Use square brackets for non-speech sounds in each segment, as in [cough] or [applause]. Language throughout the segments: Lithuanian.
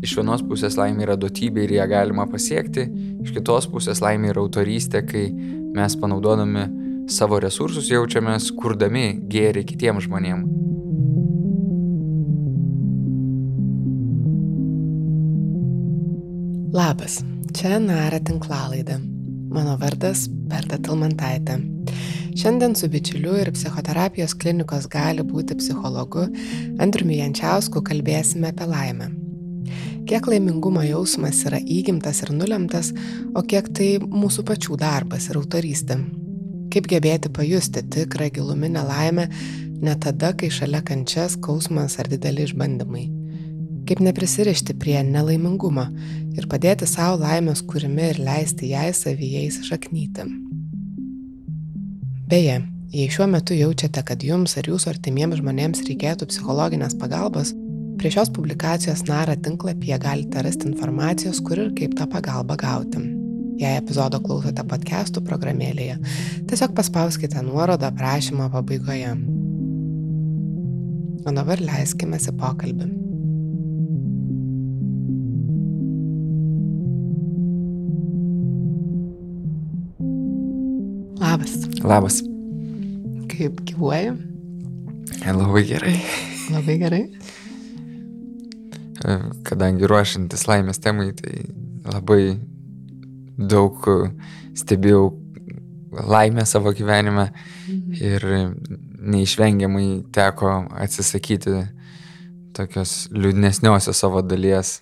iš vienos pusės laimė yra duotybė ir ją galima pasiekti, iš kitos pusės laimė yra autorystė, kai mes panaudodami savo resursus jaučiamės kurdami gėrį kitiems žmonėms. Labas, čia Nara tinklalaidė. Mano vardas Berta Tilmantaitė. Šiandien su bičiuliu ir psichoterapijos klinikos gali būti psichologu Andriumi Jančiausku kalbėsime apie laimę. Kiek laimingumo jausmas yra įgimtas ir nulemtas, o kiek tai mūsų pačių darbas ir autorystė. Kaip gebėti pajusti tikrą giluminę laimę ne tada, kai šalia kančias, skausmas ar dideli išbandymai. Kaip neprisirišti prie nelaimingumo ir padėti savo laimės kūrimi ir leisti jai savyje įsišaknyti. Beje, jei šiuo metu jaučiate, kad jums ar jūsų artimiems žmonėms reikėtų psichologinės pagalbos, prie šios publikacijos Nara tinklapyje galite rasti informacijos, kur ir kaip tą pagalbą gauti. Jei epizodo klausote podcastų programėlėje, tiesiog paspauskite nuorodą aprašymo pabaigoje. O dabar leiskime į pokalbį. Labas. Labas. Kaip gyvuoji? Labai gerai. Labai gerai. Kadangi ruošiantis laimės temai, tai labai daug stebėjau laimę savo gyvenime mhm. ir neišvengiamai teko atsisakyti tokios liūdnesniosios savo dalies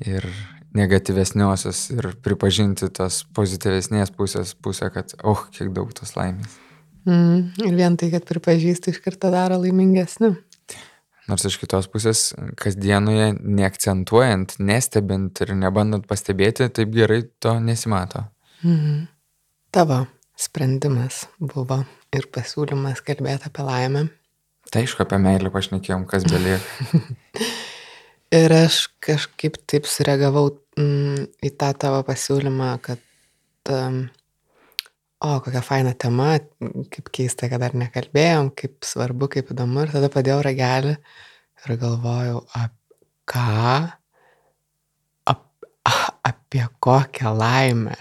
ir negatyvesniosios ir pripažinti tos pozityvesnės pusės pusę, kad, oh, kiek daug tos laimės. Mm, ir vien tai, kad pripažįsti, iš karto daro laimingesniu. Nors iš kitos pusės, kasdienoje neakcentuojant, nestebint ir nebandant pastebėti, taip gerai to nesimato. Mhm. Tavo sprendimas buvo ir pasiūlymas kalbėti apie laimę. Tai aišku, apie meilę pašnekėjom, kas belieka. [laughs] ir aš kažkaip taip sureagavau mm, į tą tavo pasiūlymą, kad, um, o, kokia faina tema, kaip keista, kad dar nekalbėjom, kaip svarbu, kaip įdomu. Ir tada padėjau ragelį ir galvojau, ap, ką, ap, apie kokią laimę.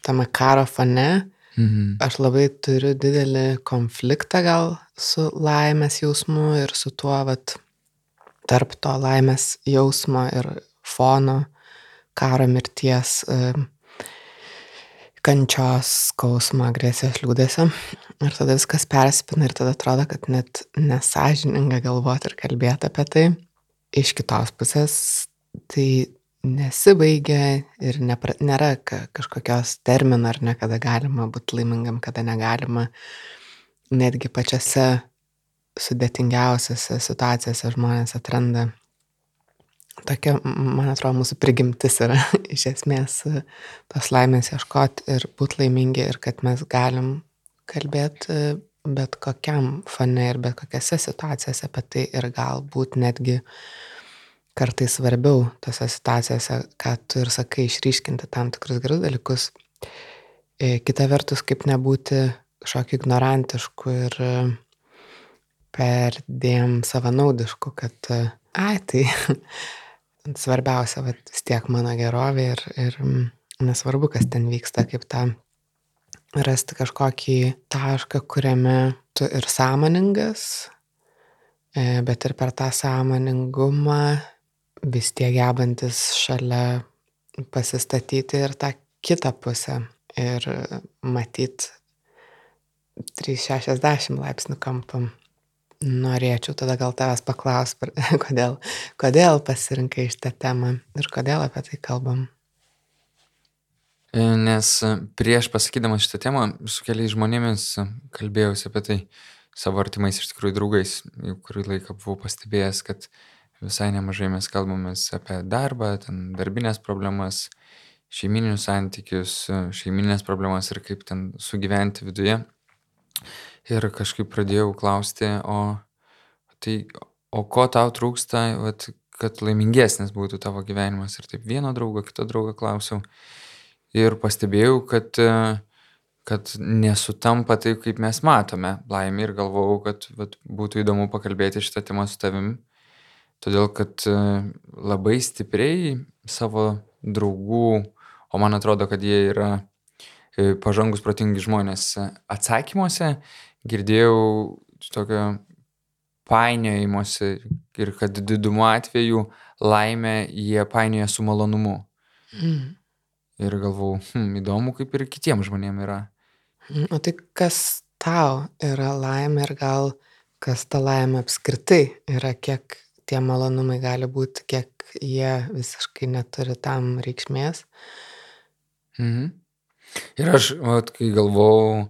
Tame karo fone mhm. aš labai turiu didelį konfliktą gal su laimės jausmu ir su tuo, vat, tarp to laimės jausmo ir fono karo mirties, e, kančios, skausmo, agresijos, liūdėsio. Ir tada viskas persipina ir tada atrodo, kad net nesažininga galvoti ir kalbėti apie tai. Iš kitos pusės tai nesibaigia ir nepra, nėra kažkokios termino ar ne, kada galima būti laimingam, kada negalima. Netgi pačiose sudėtingiausiose situacijose žmonės atranda tokia, man atrodo, mūsų prigimtis yra [laughs] iš esmės e, tos laimės ieškoti ir būti laimingi ir kad mes galim kalbėti e, bet kokiam fone ir bet kokiose situacijose apie tai ir galbūt netgi kartais svarbiau tose situacijose, ką tu ir sakai, išryškinti tam tikrus gerus dalykus. E, kita vertus, kaip nebūti kažkokiu ignorantišku ir perdėm savanaudišku, kad, ai, tai [laughs] svarbiausia, vat, vis tiek mano gerovė ir, ir mm, nesvarbu, kas ten vyksta, kaip tą rasti kažkokį tašką, kuriame tu ir sąmoningas, e, bet ir per tą sąmoningumą vis tiek gebantis šalia pasistatyti ir tą kitą pusę ir matyti 360 laipsnių kampam norėčiau tada gal tavęs paklaust, [laughs] kodėl, kodėl pasirinkai šitą temą ir kodėl apie tai kalbam. Nes prieš pasakydamas šitą temą su keliais žmonėmis kalbėjausi apie tai savo artimais iš tikrųjų draugais, jau kurį laiką buvau pastebėjęs, kad visai nemažai mes kalbamės apie darbą, ten darbinės problemas, šeimininius santykius, šeiminės problemas ir kaip ten sugyventi viduje. Ir kažkaip pradėjau klausti, o tai, o ko tau trūksta, vat, kad laimingesnis būtų tavo gyvenimas. Ir taip vieno draugo, kito draugo klausiau. Ir pastebėjau, kad, kad nesutampa taip, kaip mes matome laimę ir galvojau, kad vat, būtų įdomu pakalbėti šitą temą su tavimi. todėl kad labai stipriai savo draugų, o man atrodo, kad jie yra e, pažangus, protingi žmonės atsakymuose, girdėjau tokio painiojimuose ir kad didumo atveju laimę jie painioja su malonumu. Mm. Ir galvau, hm, įdomu, kaip ir kitiems žmonėms yra. Mm, o tai kas tau yra laimė ir gal kas ta laimė apskritai yra, kiek tie malonumai gali būti, kiek jie visiškai neturi tam reikšmės. Mhm. Ir aš, vat, kai galvojau,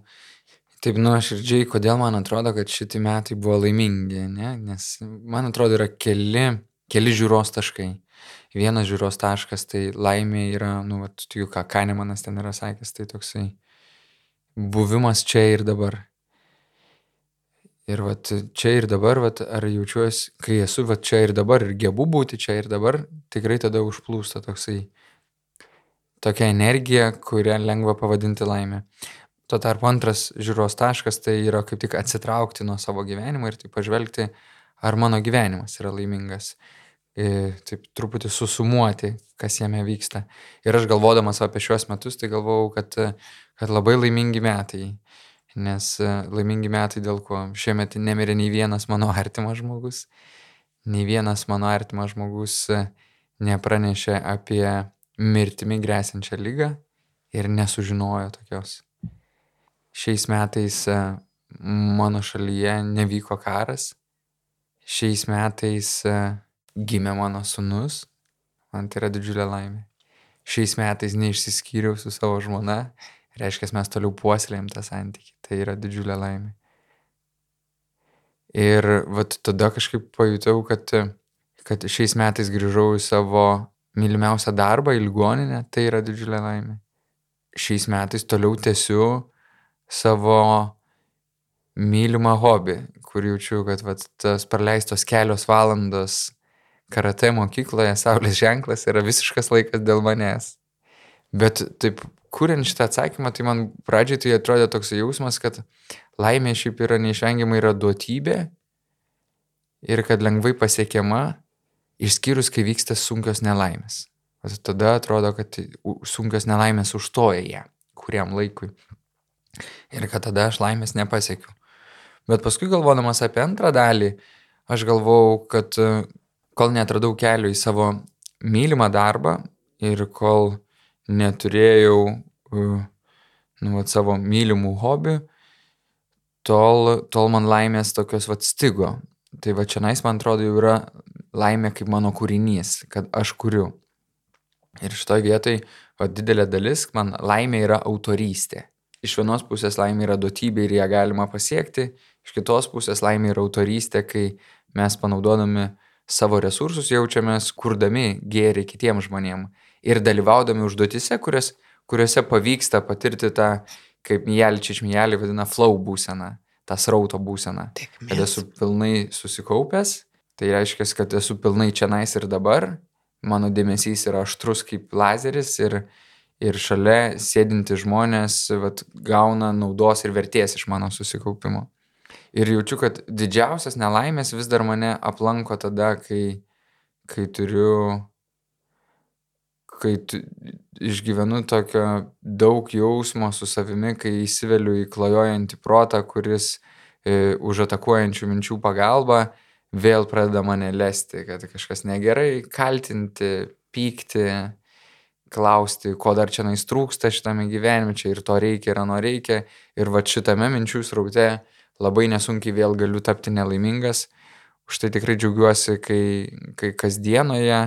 taip nuoširdžiai, kodėl man atrodo, kad šitie metai buvo laimingi, ne? nes man atrodo yra keli, keli žiūros taškai. Vienas žiūros taškas tai laimė yra, nu, vat, tikiu, ką Kanemanas ten yra sakęs, tai toksai buvimas čia ir dabar. Ir vat čia ir dabar, vat, ar jaučiuosi, kai esu vat čia ir dabar ir gebu būti čia ir dabar, tikrai tada užplūsta toksai tokia energija, kurią lengva pavadinti laimė. Tuo tarpu antras žiūros taškas tai yra kaip tik atsitraukti nuo savo gyvenimo ir taip pažvelgti, ar mano gyvenimas yra laimingas. Ir e, taip truputį susumuoti, kas jame vyksta. Ir aš galvodamas apie šiuos metus, tai galvojau, kad, kad labai laimingi metai nes e, laimingi metai dėl ko šiemet nemirė nei vienas mano artimas žmogus, nei vienas mano artimas žmogus e, nepranešė apie mirtimi grėsinčią lygą ir nesužinojo tokios. Šiais metais e, mano šalyje nevyko karas, šiais metais gimė mano sunus, man tai yra didžiulė laimė. Šiais metais neišsiskyriau su savo žmona reiškia, mes toliau puoselėjom tą santykį. Tai yra didžiulė laimė. Ir vat tada kažkaip pajutau, kad, kad šiais metais grįžau į savo mylimiausią darbą, į ligoninę, tai yra didžiulė laimė. Šiais metais toliau tęsiu savo mylimą hobį, kur jaučiu, kad vat, tas praleistos kelios valandos karate mokykloje, saulės ženklas yra visiškas laikas dėl manęs. Bet taip kuriant šitą atsakymą, tai man pradžiai tai atrodė toks jausmas, kad laimė šiaip yra neišvengiamai yra duotybė ir kad lengvai pasiekiama, išskyrus, kai vyksta sunkios nelaimės. O tada atrodo, kad sunkios nelaimės užtoja ją kuriam laikui. Ir kad tada aš laimės nepasiekiu. Bet paskui galvodamas apie antrą dalį, aš galvau, kad kol netradau kelio į savo mylimą darbą ir kol neturėjau nu, vat, savo mylimų hobių, tol, tol man laimės tokios vat stigo. Tai va čia nais, man atrodo, jau yra laimė kaip mano kūrinys, kad aš kuriu. Ir šitoje vietoje, didelė dalis, man laimė yra autorystė. Iš vienos pusės laimė yra duotybė ir ją galima pasiekti, iš kitos pusės laimė yra autorystė, kai mes panaudodami savo resursus jaučiamės kurdami gėrį kitiems žmonėms ir dalyvaudami užduotise, kurias, kuriuose pavyksta patirti tą, kaip Mielčič Mielį vadina, flow būseną, tą srauto būseną. Kad esu pilnai susikaupęs, tai reiškia, kad esu pilnai čia nais ir dabar, mano dėmesys yra aštrus kaip lazeris ir, ir šalia sėdinti žmonės vat, gauna naudos ir vertės iš mano susikaupimo. Ir jaučiu, kad didžiausias nelaimės vis dar mane aplanko tada, kai, kai turiu kai tu išgyvenu tokio daug jausmo su savimi, kai įsiveliu į klajojantį protą, kuris e, už atakuojančių minčių pagalba vėl pradeda mane lesti, kad kažkas negerai, kaltinti, pykti, klausti, ko dar čia nais trūksta šitame gyvenime, čia ir to reikia, ir ano reikia. Ir va šitame minčių sraute labai nesunkiai vėl galiu tapti nelaimingas. Už tai tikrai džiaugiuosi, kai, kai kasdienoje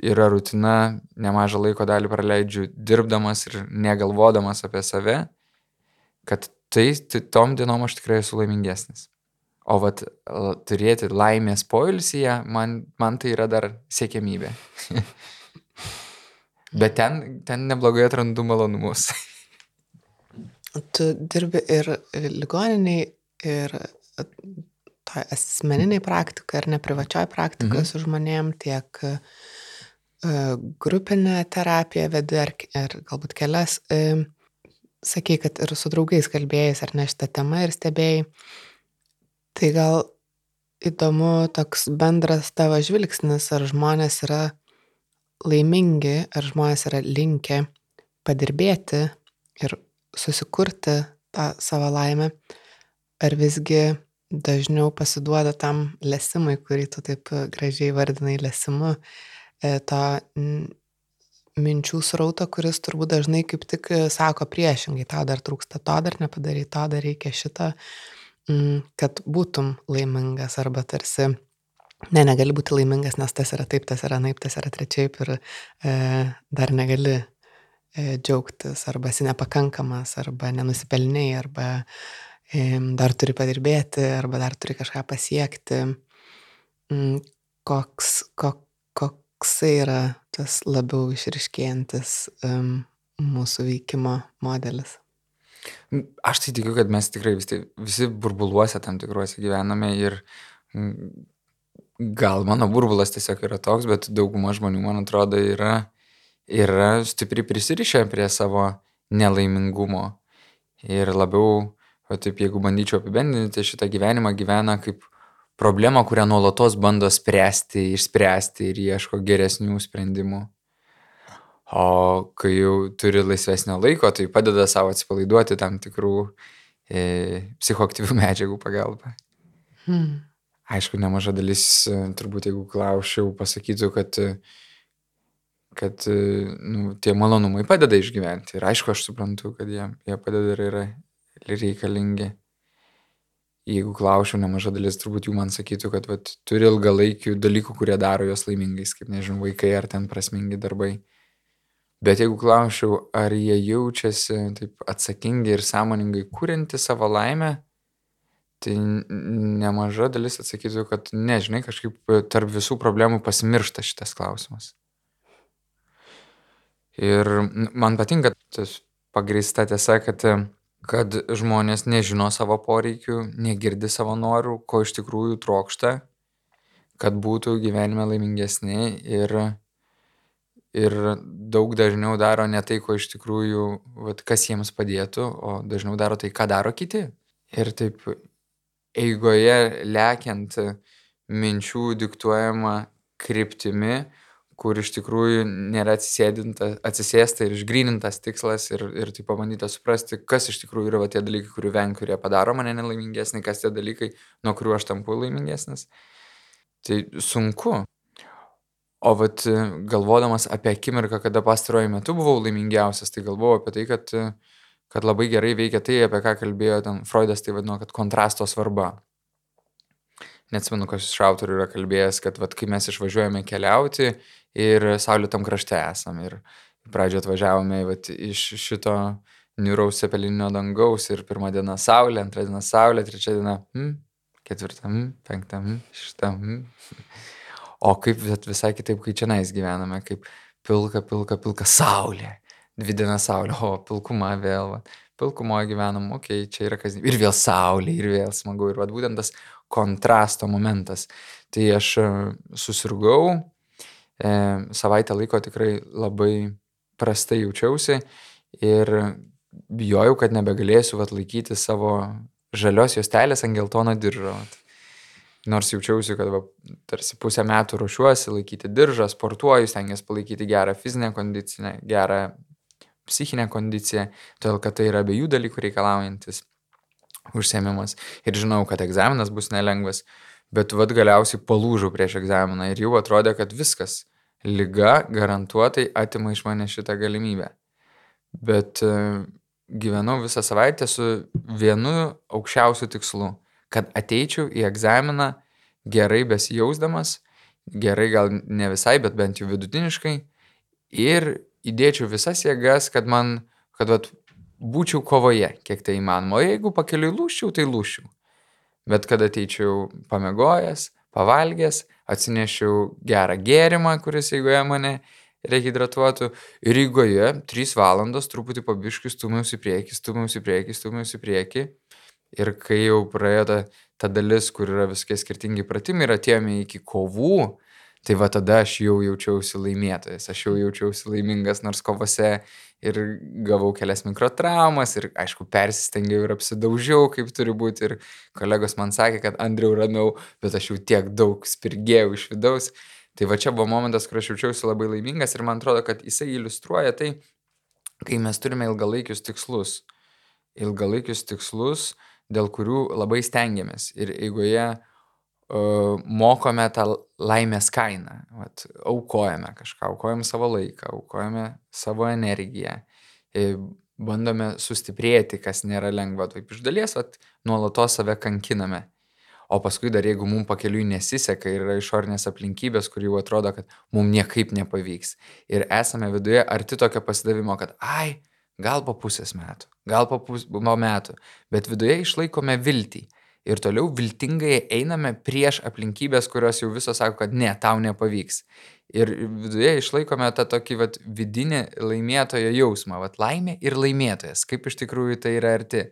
yra rutina, nemažą laiko dalį praleidžiu dirbdamas ir negalvodamas apie save, kad tai, tai tom dienom aš tikrai esu laimingesnis. O vat turėti laimės poilsyje, man, man tai yra dar siekiamybė. [laughs] Bet ten, ten neblogai atrandu malonumus. [laughs] tu dirbi ir ligoniniai, ir asmeniniai praktikai, ar ne privačioj praktikoje mhm. su žmonėm, tiek E, grupinę terapiją vedi ar, ar galbūt kelias, e, sakei, kad ir su draugais kalbėjai ar ne šitą temą ir stebėjai. Tai gal įdomu toks bendras tavo žvilgsnis, ar žmonės yra laimingi, ar žmonės yra linkę padirbėti ir susikurti tą savo laimę, ar visgi dažniau pasiduoda tam lesimui, kurį tu taip gražiai vardinai lesimu, e, to minčių srauto, kuris turbūt dažnai kaip tik sako priešingai, tau dar trūksta to, dar nepadarai to, dar reikia šito, kad būtum laimingas arba tarsi ne, negali būti laimingas, nes tas yra taip, tas yra naip, tas yra trečiaip ir e, dar negali e, džiaugtis, arba esi nepakankamas, arba nenusipelniai, arba e, dar turi padirbėti, arba dar turi kažką pasiekti. Mm, koks, kok, koksai yra tas labiau išriškėjantis um, mūsų veikimo modelis? Aš tai tikiu, kad mes tikrai visi, visi burbuluose tam tikruose gyvename ir gal mano burbulas tiesiog yra toks, bet dauguma žmonių, man atrodo, yra, yra stipriai prisirišę prie savo nelaimingumo. Ir labiau, o taip jeigu bandyčiau apibendinti, šitą gyvenimą gyvena kaip problemą, kurią nuolatos bando spręsti, išspręsti ir ieško geresnių sprendimų. O kai jau turi laisvesnio laiko, tai padeda savo atsipalaiduoti tam tikrų e, psichoaktyvių medžiagų pagalba. Hmm. Aišku, nemaža dalis, e, turbūt jeigu klausiau, pasakytų, kad, e, kad e, nu, tie malonumai padeda išgyventi. Ir aišku, aš suprantu, kad jie, jie padeda ir yra reikalingi. Jeigu klausiau, nemaža dalis turbūt jų man sakytų, kad vat, turi ilgalaikių dalykų, kurie daro juos laimingais, kaip nežinau, vaikai ar ten prasmingi darbai. Bet jeigu klausiau, ar jie jaučiasi taip atsakingai ir sąmoningai kūrinti savo laimę, tai nemaža dalis atsakytų, kad nežinai, kažkaip tarp visų problemų pasimiršta šitas klausimas. Ir man patinka tas pagrįsta tiesa, kad, kad žmonės nežino savo poreikių, negirdi savo norų, ko iš tikrųjų trokšta, kad būtų gyvenime laimingesni ir, ir daug dažniau daro ne tai, ko iš tikrųjų, vat, kas jiems padėtų, o dažniau daro tai, ką daro kiti. Ir taip eigoje lekiant minčių diktuojama kryptimi, kur iš tikrųjų nėra atsisėsta ir išgrynintas tikslas ir, ir tai pabandyta suprasti, kas iš tikrųjų yra tie dalykai, kurių vengiu, kurie padaro mane nelaimingesnį, kas tie dalykai, nuo kurių aš tampu laimingesnis. Tai sunku. O vat galvodamas apie akimirką, kada pastaruoju metu buvau laimingiausias, tai galvojau apie tai, kad kad labai gerai veikia tai, apie ką kalbėjo ten Freudas, tai vadino, kad kontrasto svarba. Neatsimenu, kas iš autorių yra kalbėjęs, kad vat, kai mes išvažiuojame keliauti ir saulėtam krašte esam ir pradžioje atvažiavome vat, iš šito niūraus cepelinio dangaus ir pirmą dieną saulė, antrą dieną saulė, trečią dieną, hmm, ketvirtą, hmm, penktą, hmm, šeštą. Hmm. O kaip visai kitaip, kai čia nais gyvename, kaip pilka, pilka, pilka saulė dvi dienas saulė, o pilkuma vėl, va. pilkumoje gyvenam, okei, okay, čia yra kasdien. Ir vėl saulė, ir vėl smagu. Ir va, būtent tas kontrasto momentas. Tai aš e, susirgau, e, savaitę laiko tikrai labai prastai jaučiausi ir bijojau, kad nebegalėsiu vat, laikyti savo žalios juostelės ant geltono diržo. Nors jaučiausi, kad va, tarsi pusę metų ruošiuosi laikyti diržą, sportuoju, stengiuosi palaikyti gerą fizinę kondiciją, gerą psichinę kondiciją, todėl kad tai yra abiejų dalykų reikalaujantis užsiemimas. Ir žinau, kad egzaminas bus nelengvas, bet vad galiausiai palūžau prieš egzaminą ir jau atrodė, kad viskas. Liga garantuotai atima iš mane šitą galimybę. Bet e, gyvenau visą savaitę su vienu aukščiausiu tikslu - kad ateičiau į egzaminą gerai besijausdamas, gerai gal ne visai, bet bent jau vidutiniškai ir įdėčiau visas jėgas, kad man, kad vat, būčiau kovoje, kiek tai įmanoma. O jeigu pakeliui lūščiau, tai lūščiau. Bet kad ateičiau pamegojęs, pavalgęs, atsinešiau gerą gėrimą, kuris eigoje mane rehidratuotų. Ir eigoje 3 valandos truputį pabiškius stumiausi į priekį, stumiausi į priekį, stumiausi į priekį. Ir kai jau praėjo ta, ta dalis, kur yra visokie skirtingi pratimai ir atėjome iki kovų, Tai va tada aš jau jaučiausi laimėtojas, aš jau jaučiausi laimingas, nors kovose ir gavau kelias mikrotraumas ir, aišku, persistengiau ir apsidaužiau, kaip turi būti. Ir kolegos man sakė, kad Andriau ramiau, bet aš jau tiek daug spirgėjau iš vidaus. Tai va čia buvo momentas, kur aš jaučiausi labai laimingas ir man atrodo, kad jisai iliustruoja tai, kai mes turime ilgalaikius tikslus. Ilgalaikius tikslus, dėl kurių labai stengiamės. Ir eigoje uh, mokome tą laimės kainą. Vat, aukojame kažką, aukojame savo laiką, aukojame savo energiją. Ir bandome sustiprėti, kas nėra lengva. Taip iš dalies, vat, nuolatos save kankiname o paskui dar jeigu mum pakeliui nesiseka ir yra išorinės aplinkybės, kur jau atrodo, kad mum niekaip nepavyks. Ir esame viduje arti tokio pasidavimo, kad ai, gal po pusės metų, gal po, pus, po metų, bet viduje išlaikome viltį. Ir toliau viltingai einame prieš aplinkybės, kurios jau visos sako, kad ne, tau nepavyks. Ir viduje išlaikome tą tokį vat, vidinį laimėtojo jausmą, vat, laimė ir laimėtojas, kaip iš tikrųjų tai yra arti.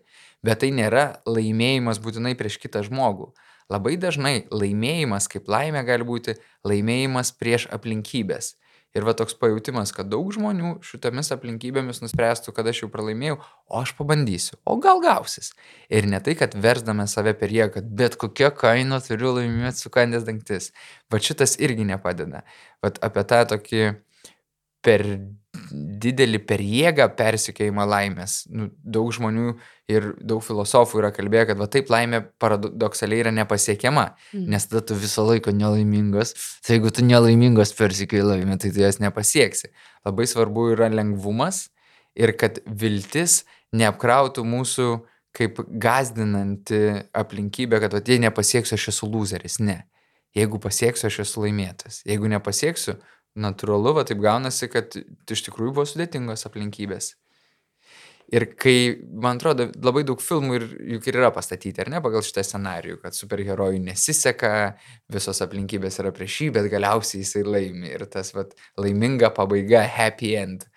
Bet tai nėra laimėjimas būtinai prieš kitą žmogų. Labai dažnai laimėjimas kaip laimė gali būti laimėjimas prieš aplinkybės. Ir va toks pajūtimas, kad daug žmonių šitomis aplinkybėmis nuspręstų, kad aš jau pralaimėjau, o aš pabandysiu, o gal gausis. Ir ne tai, kad versdame save per jėgą, kad bet kokia kaina turiu laimėti sukandęs dangtis. Va šitas irgi nepadeda. Va apie tą tokį per didelį per jėgą persikėjimą laimės. Nu, daug žmonių ir daug filosofų yra kalbėję, kad va taip laimė paradoksaliai yra nepasiekiama, mm. nes tada tu visą laiką nelaimingas, tai jeigu tu nelaimingas persikėjai laimę, tai tu jas nepasieksi. Labai svarbu yra lengvumas ir kad viltis neapkrautų mūsų kaip gazdinanti aplinkybė, kad va, jei nepasieksiu, aš esu loseris. Ne. Jeigu pasieksiu, aš esu laimėtas. Jeigu nepasieksiu, natūralu, va taip gaunasi, kad iš tikrųjų buvo sudėtingos aplinkybės. Ir kai, man atrodo, labai daug filmų ir juk ir yra pastatyti, ar ne, pagal šitą scenarijų, kad superherojui nesiseka, visos aplinkybės yra prieš jį, bet galiausiai jisai laimi. Ir tas vat, laiminga pabaiga, happy end,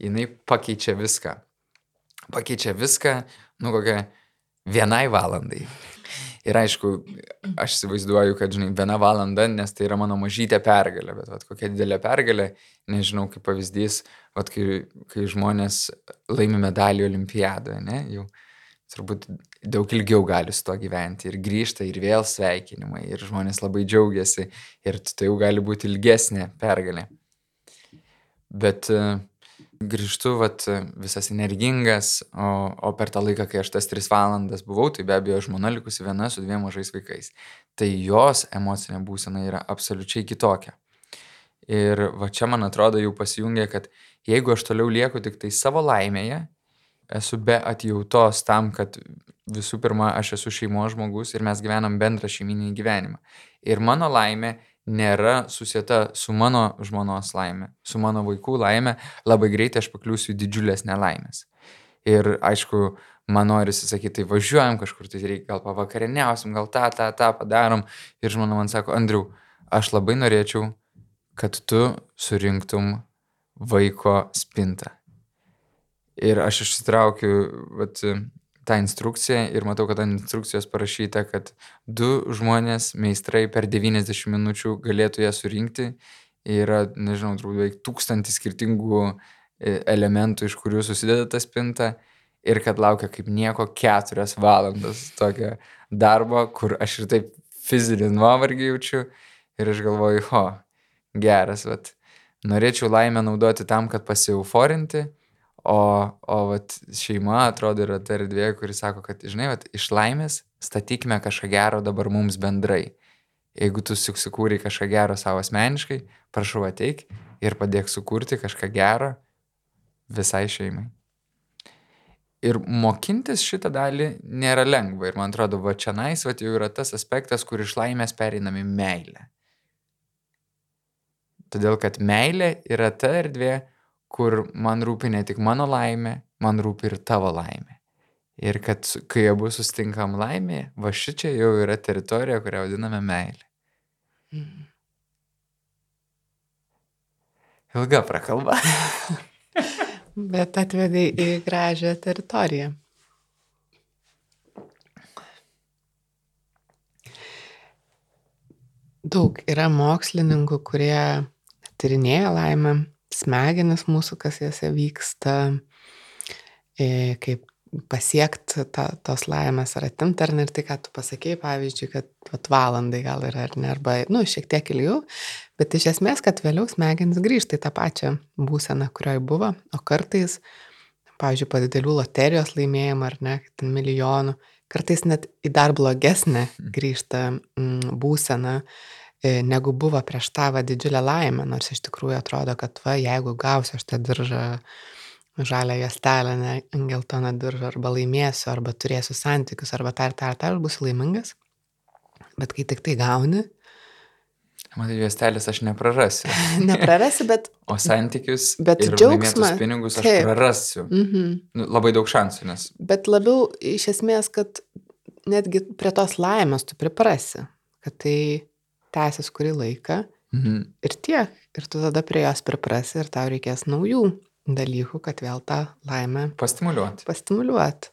jinai pakeičia viską. Pakeičia viską, nu kokią vienai valandai. Ir aišku, aš įsivaizduoju, kad, žinai, viena valanda, nes tai yra mano mažytė pergalė, bet vat, kokia didelė pergalė, nežinau, kaip pavyzdys, vat, kai, kai žmonės laimi medalį olimpiadoje, ne, jau turbūt daug ilgiau gali su to gyventi ir grįžta ir vėl sveikinimai ir žmonės labai džiaugiasi ir tai jau gali būti ilgesnė pergalė. Bet uh, grįžtu vat visas energingas, o, o per tą laiką, kai aš tas tris valandas buvau, tai be abejo žmona likusi viena su dviem mažais vaikais. Tai jos emocinė būsena yra absoliučiai kitokia. Ir va čia man atrodo jau pasijungia, kad jeigu aš toliau lieku tik tai savo laimėje, esu be atjautos tam, kad visų pirma aš esu šeimos žmogus ir mes gyvenam bendrą šeiminį gyvenimą. Ir mano laimė nėra susieta su mano žmonos laime, su mano vaikų laime, labai greitai aš pakliūsiu į didžiulės nelaimės. Ir aišku, man norisi sakyti, tai važiuojam kažkur, tai reikia gal pavakarieniausim, gal tą, tą, tą padarom. Ir žmona man sako, Andriu, aš labai norėčiau, kad tu surinktum vaiko spintą. Ir aš išsitraukiu, vat, tą instrukciją ir matau, kad ant instrukcijos parašyta, kad du žmonės, meistrai per 90 minučių galėtų ją surinkti. Yra, nežinau, turbūt beveik tūkstantį skirtingų e, elementų, iš kurių susideda ta spinta. Ir kad laukia kaip nieko keturias valandas tokio darbo, kur aš ir taip fizinį nuovargį jaučiu. Ir aš galvoju, ho, geras, vat. Norėčiau laimę naudoti tam, kad pasieuforinti O, o vat, šeima atrodo yra ta erdvė, kuri sako, kad, žinai, vat, iš laimės statykime kažką gero dabar mums bendrai. Jeigu tu susikūrei kažką gero savo asmeniškai, prašau ateik ir padėk sukurti kažką gero visai šeimai. Ir mokintis šitą dalį nėra lengva. Ir man atrodo, va čia nais, va jau yra tas aspektas, kur iš laimės pereinami meilė. Todėl, kad meilė yra ta erdvė, kur man rūpi ne tik mano laimė, man rūpi ir tavo laimė. Ir kad kai abu sustinkam laimė, va šičia jau yra teritorija, kurią vadiname meilė. Mm. Ilga prakalba. [laughs] Bet atvedai į gražią teritoriją. Daug yra mokslininkų, kurie tyrinėja laimę, smegenis mūsų, kas jose vyksta, e, kaip pasiekti ta, tos laimės ar atimti, ar ne, ir tai, ką tu pasakėjai, pavyzdžiui, kad vat, valandai gal yra, ar ne, arba, nu, šiek tiek ilgiau, bet iš esmės, kad vėliau smegenis grįžta į tą pačią būseną, kurioje buvo, o kartais, pavyzdžiui, po didelių loterijos laimėjimą, ar ne, ten milijonų, kartais net į dar blogesnę mhm. grįžta mm, būseną, e, negu buvo prieš tavo didžiulę laimę, nors iš tikrųjų atrodo, kad va, jeigu gausiu aš tą diržą, žalią juostelę, ne geltoną diržą, arba laimėsiu, arba turėsiu santykius, arba tar, tar, tar, būsiu laimingas. Bet kai tik tai gauni. Matai, juostelės aš neprarasiu. [laughs] neprarasiu, bet. O santykius. Bet džiaugsmas. pinigus aš taip. prarasiu. Mm -hmm. nu, labai daug šansų, nes. Bet labiau iš esmės, kad netgi prie tos laimės tu priprasi, kad tai tęsis kurį laiką. Mhm. Ir tiek. Ir tu tada prie jos priprasi ir tau reikės naujų dalykų, kad vėl tą laimę pastimuliuoti. Pastimuliuoti.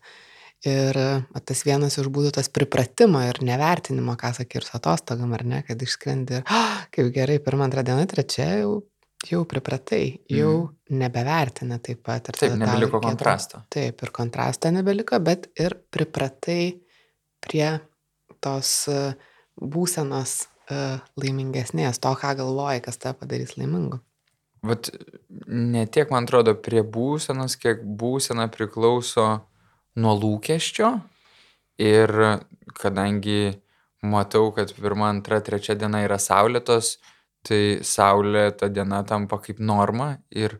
Ir tas vienas iš būdų tas pripratimo ir nevertinimo, ką sakė ir su atostogam, ar ne, kad išskrendi ir, oh, kaip gerai, pirmą, antrą dieną, trečia jau, jau pripratai, jau mm. nebevertina taip pat. Ir taip, nebeliko reikėtų, kontrasto. Taip, ir kontrasto nebeliko, bet ir pripratai prie tos būsenos uh, laimingesnės, to, ką galvoji, kas tą padarys laimingu. Vat ne tiek, man atrodo, prie būsenos, kiek būsena priklauso nuo lūkesčio ir kadangi matau, kad pirma, antra, trečia diena yra saulėtos, tai saulė ta diena tampa kaip norma ir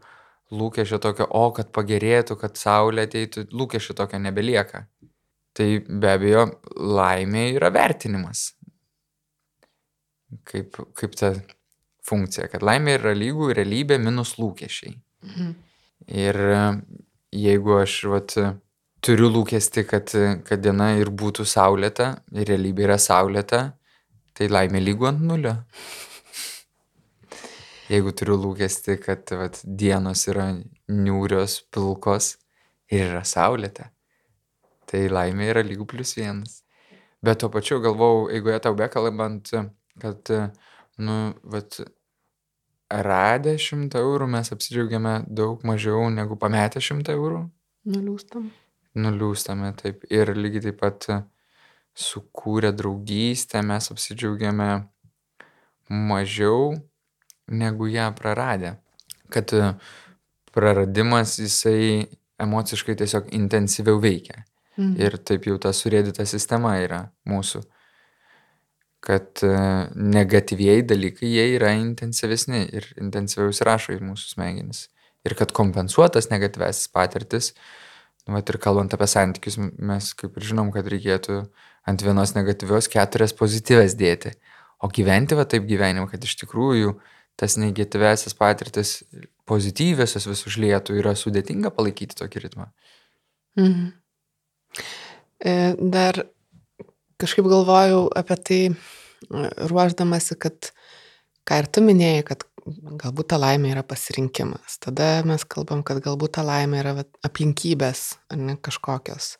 lūkesčio tokio, o kad pagerėtų, kad saulė ateitų, lūkesčio tokio nebelieka. Tai be abejo, laimė yra vertinimas. Kaip, kaip ta funkcija, kad laimė yra lygų realybė minus lūkesčiai. Mhm. Ir e, jeigu aš vat, turiu lūkesti, kad, kad diena ir būtų saulėta, ir realybė yra saulėta, tai laimė lygų ant nulio. [laughs] Jeigu turiu lūkesti, kad vat, dienos yra niūrios, pilkos ir yra saulėta, tai laimė yra lygų plus vienas. Bet tuo pačiu galvau, jeigu jie tau bekalbant, kad, nu, vat, radę šimtą eurų mes apsidžiaugiame daug mažiau negu pametę šimtą eurų. Nuliūstam. Nuliūstame, taip. Ir lygiai taip pat sukūrę draugystę mes apsidžiaugiame mažiau negu ją praradę. Kad praradimas jisai emociškai tiesiog intensyviau veikia. Mhm. Ir taip jau ta surėdyta sistema yra mūsų kad e, negatyvieji dalykai, jie yra intensyvesni ir intensyviau įsirašo į mūsų smegenis. Ir kad kompensuotas negatyvesis patirtis, nu, vat ir kalbant apie santykius, mes kaip ir žinom, kad reikėtų ant vienos negatyvios keturias pozityves dėti. O gyventi va taip gyvenimą, kad iš tikrųjų tas negatyvesis patirtis pozityviosios vis užlietų, yra sudėtinga palaikyti tokį ritmą. Mhm. E, dar kažkaip galvojau apie tai, ruoždamasi, kad, ką ir tu minėjai, kad galbūt ta laimė yra pasirinkimas. Tada mes kalbam, kad galbūt ta laimė yra aplinkybės, ar ne kažkokios.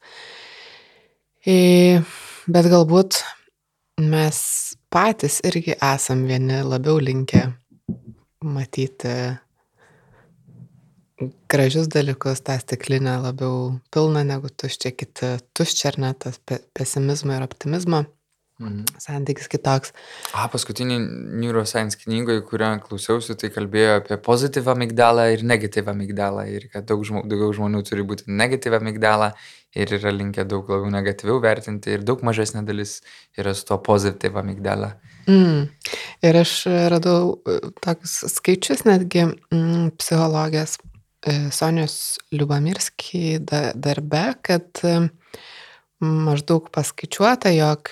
E, bet galbūt mes patys irgi esam vieni labiau linkę matyti gražius dalykus, tą stiklinę labiau pilną negu tuščia, kiti tuščia ar ne, tas pesimizmo ir optimizmo. Mhm. Santykis kitoks. A, paskutinį neuroscience knygoje, kurią klausiausi, tai kalbėjo apie pozityvą amigdalą ir negatyvą amigdalą. Ir kad daug žmonių, daugiau žmonių turi būti negatyvą amigdalą ir yra linkę daug labiau negatyviau vertinti. Ir daug mažesnė dalis yra su to pozityvą amigdalą. Mm. Ir aš radau e, tokius skaičius netgi mm, psichologijos Sonijos Liubamirski darbe, kad e, maždaug paskaičiuota, jog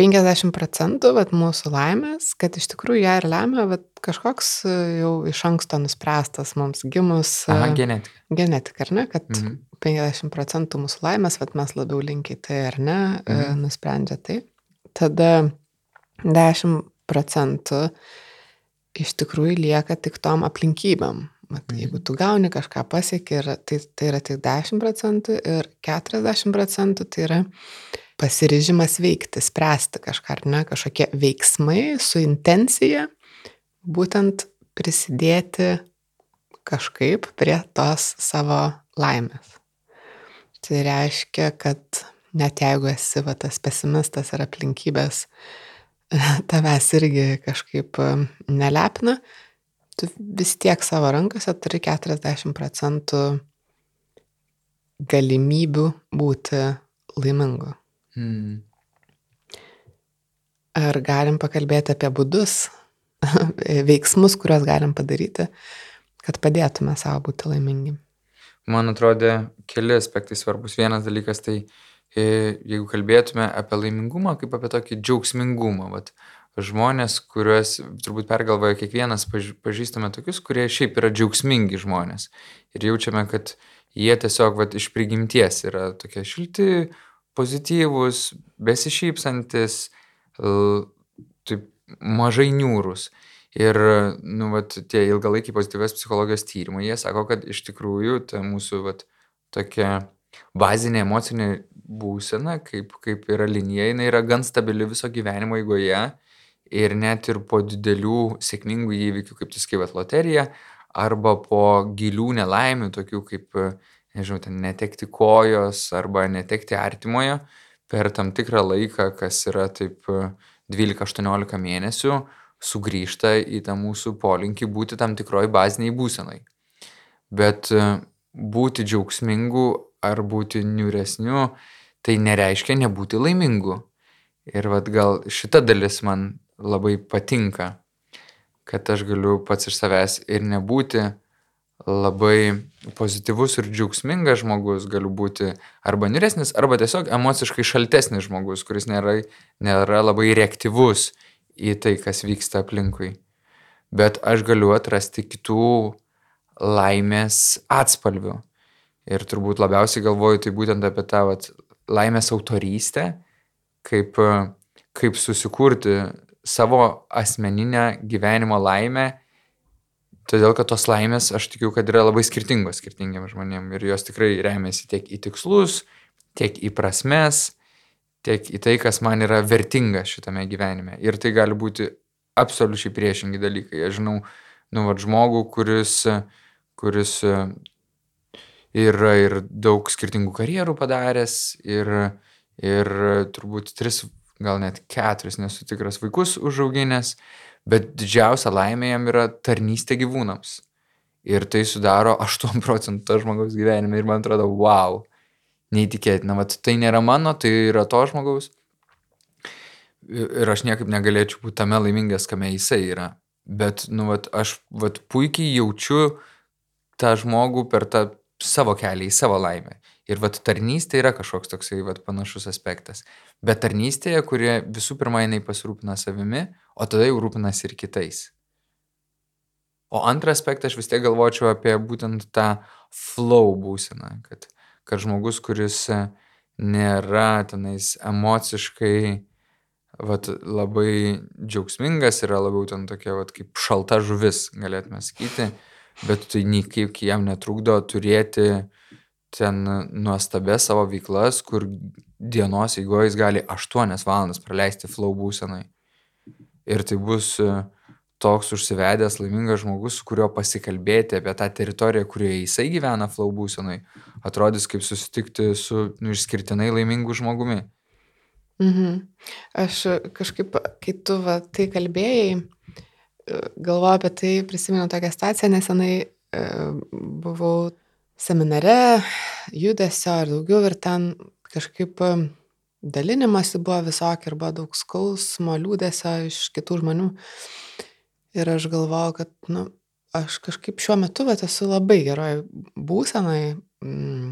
50 procentų vat, mūsų laimės, kad iš tikrųjų ją ir lemia vat, kažkoks e, jau iš anksto nuspręstas mums gimus. E, Aha, genetika. Genetika, ar ne, kad mhm. 50 procentų mūsų laimės, vat, mes labiau linkiai tai ar ne, e, mhm. nusprendžia tai. Tada 10 procentų iš tikrųjų lieka tik tom aplinkybėm. Mat. Jeigu tu gauni kažką pasiekį, tai, tai yra tik 10 procentų ir 40 procentų tai yra pasiryžimas veikti, spręsti kažką, ar ne, kažkokie veiksmai su intencija, būtent prisidėti kažkaip prie tos savo laimės. Tai reiškia, kad net jeigu esi va, tas pesimistas ir aplinkybės tavęs irgi kažkaip nelepina, tu vis tiek savo rankose turi 40 procentų galimybių būti laimingu. Hmm. Ar galim pakalbėti apie būdus, [laughs] veiksmus, kuriuos galim padaryti, kad padėtume savo būti laimingi? Man atrodė keli aspektai svarbus. Vienas dalykas tai, e, jeigu kalbėtume apie laimingumą kaip apie tokį džiaugsmingumą, vat, žmonės, kuriuos turbūt pergalvoja kiekvienas, pažįstame tokius, kurie šiaip yra džiaugsmingi žmonės. Ir jaučiame, kad jie tiesiog vat, iš prigimties yra tokie šilti, pozityvūs, besišypsantis, taip mažai niūrus. Ir, nu, vat, tie ilgalaikiai pozityvios psichologijos tyrimai, jie sako, kad iš tikrųjų ta mūsų, vat, tokia bazinė emocinė būsena, kaip, kaip yra linija, jinai yra gan stabili viso gyvenimo eigoje. Ir net ir po didelių sėkmingų įvykių, kaip tu skaivat loteriją, arba po gilių nelaimių, tokių kaip, nežinau, ten netekti kojos arba netekti artimojo, per tam tikrą laiką, kas yra taip 12-18 mėnesių, sugrįžta į tą mūsų polinkį būti tam tikroj baziniai būsenai. Bet būti džiaugsmingu ar būti niuresniu, tai nereiškia nebūti laimingu. Ir vad gal šita dalis man labai patinka, kad aš galiu pats iš savęs ir nebūti labai pozityvus ir džiaugsmingas žmogus, galiu būti arba niuresnis, arba tiesiog emociškai šaltesnis žmogus, kuris nėra, nėra labai reaktyvus į tai, kas vyksta aplinkui. Bet aš galiu atrasti kitų laimės atspalvių. Ir turbūt labiausiai galvoju tai būtent apie tą vat, laimės autorystę, kaip, kaip susikurti savo asmeninę gyvenimo laimę, todėl kad tos laimės, aš tikiu, kad yra labai skirtingos skirtingiam žmonėm ir jos tikrai remiasi tiek į tikslus, tiek į prasmes, tiek į tai, kas man yra vertinga šitame gyvenime. Ir tai gali būti absoliučiai priešingi dalykai. Aš žinau, nu, va, žmogų, kuris, kuris yra ir daug skirtingų karjerų padaręs ir, ir turbūt tris, gal net keturis, nesu tikras, vaikus užauginęs, bet didžiausia laimė jam yra tarnystė gyvūnams. Ir tai sudaro [laughs] 8 procentų žmogaus gyvenime ir man atrodo, wow, neįtikėtina, vat tai nėra mano, tai yra to žmogaus. Ir aš niekaip negalėčiau būti tame laimingas, kame jisai yra. Bet, nu, vat, aš vat, puikiai jaučiu tą žmogų per tą savo kelią į savo laimę. Ir vat tarnystė yra kažkoks toksai vat panašus aspektas. Bet tarnystėje, kurie visų pirma jinai pasirūpina savimi, o tada jau rūpinasi ir kitais. O antrą aspektą aš vis tiek galvočiau apie būtent tą flow būseną, kad kad žmogus, kuris nėra tenais emociškai vat, labai džiaugsmingas, yra labiau ten tokia vat, kaip šalta žuvis, galėtume sakyti, bet tai niekaip jam netrukdo turėti ten nuostabės savo veiklas, kur dienos eigoje jis gali 8 valandas praleisti flow būsenai. Ir tai bus uh, toks užsivedęs laimingas žmogus, su kuriuo pasikalbėti apie tą teritoriją, kurioje jisai gyvena flow būsenai, atrodys kaip susitikti su nu, išskirtinai laimingu žmogumi. Mhm. Aš kažkaip, kai tu va, tai kalbėjai, galvoju apie tai, prisimenu tokią staciją, nesenai e, buvau seminare, judesio ir daugiau ir ten kažkaip dalinimasi buvo visokia ir buvo daug skausmo, liūdėsio iš kitų žmonių. Ir aš galvoju, kad, nu, aš kažkaip šiuo metu, bet esu labai geroj būsenai, mm,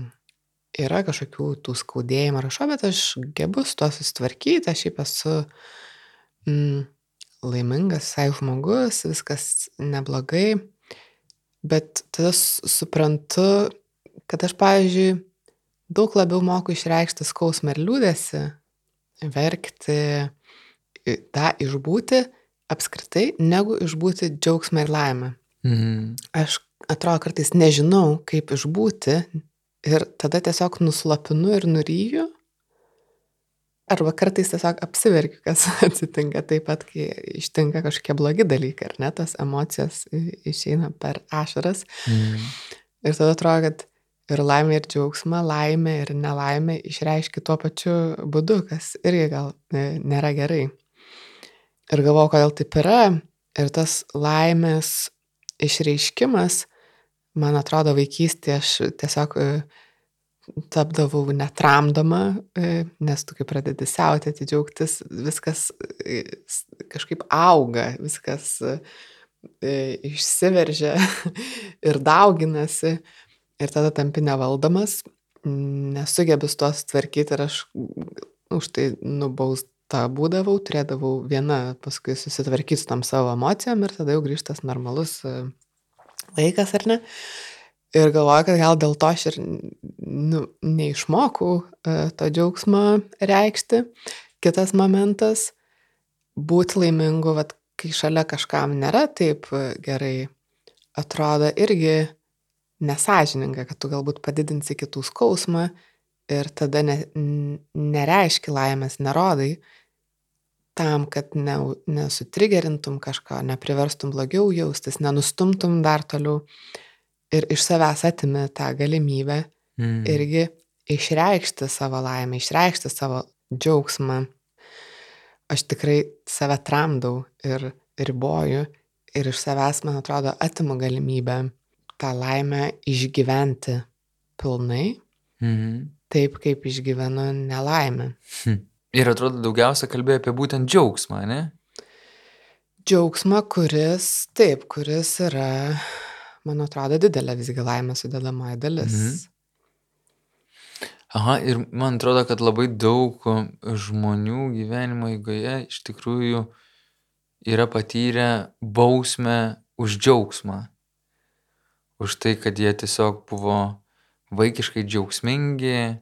yra kažkokių tų skaudėjimų rašo, bet aš gebu su tuo susitvarkyti, aš šiaip esu mm, laimingas, sai žmogus, viskas neblogai, bet tada suprantu, kad aš, pavyzdžiui, daug labiau moku išreikšti skausmą ir liūdėsi, verkti, tą išbūti apskritai, negu išbūti džiaugsmą ir laimę. Mhm. Aš atrodo kartais nežinau, kaip išbūti ir tada tiesiog nuslopinu ir nuryju. arba kartais tiesiog apsiverkiu, kas [laughs] atsitinka taip pat, kai ištinka kažkokie blogi dalykai, ar ne, tos emocijos išeina per ašaras. Mm. Ir tada atrodo, kad ir laimė, ir džiaugsmą, laimė ir nelaimė išreiški tuo pačiu būdu, kas irgi gal e, nėra gerai. Ir galvoju, kodėl taip yra. Ir tas laimės išreiškimas, man atrodo, vaikystėje aš tiesiog e, tapdavau netramdoma, e, nes tu kai pradedi siautėti, džiaugtis, viskas kažkaip auga, viskas išsiveržia [laughs] ir dauginasi ir tada tampi nevaldomas, nesugebi su tuos tvarkyti ir aš už tai nubausta būdavau, turėdavau vieną paskui susitvarkyti su tam savo emocijom ir tada jau grįžtas normalus e, laikas, ar ne? Ir galvoju, kad gal dėl to aš ir nu, neišmokau e, to džiaugsmo reikšti. Kitas momentas - būti laimingu, vat, kai šalia kažkam nėra taip e, gerai, atrodo irgi nesažininga, kad tu galbūt padidinsi kitų skausmą ir tada ne, nereiški laimės, nerodai, tam, kad ne, nesutrigerintum kažko, nepriverstum blogiau jaustis, nenustumtum dar toliau ir iš savęs atimi tą galimybę mm. irgi išreikšti savo laimę, išreikšti savo džiaugsmą. Aš tikrai save tramdau ir riboju ir iš savęs, man atrodo, atimu galimybę tą laimę išgyventi pilnai, mhm. taip kaip išgyvenu nelaimę. Hm. Ir atrodo, daugiausia kalbėjo apie būtent džiaugsmą, ne? Džiaugsmą, kuris, taip, kuris yra, man atrodo, didelė visgi laimė sudėdamoji dalis. Mhm. Aha, ir man atrodo, kad labai daug žmonių gyvenimo eigoje iš tikrųjų yra patyrę bausmę už džiaugsmą už tai, kad jie tiesiog buvo vaikiškai džiaugsmingi,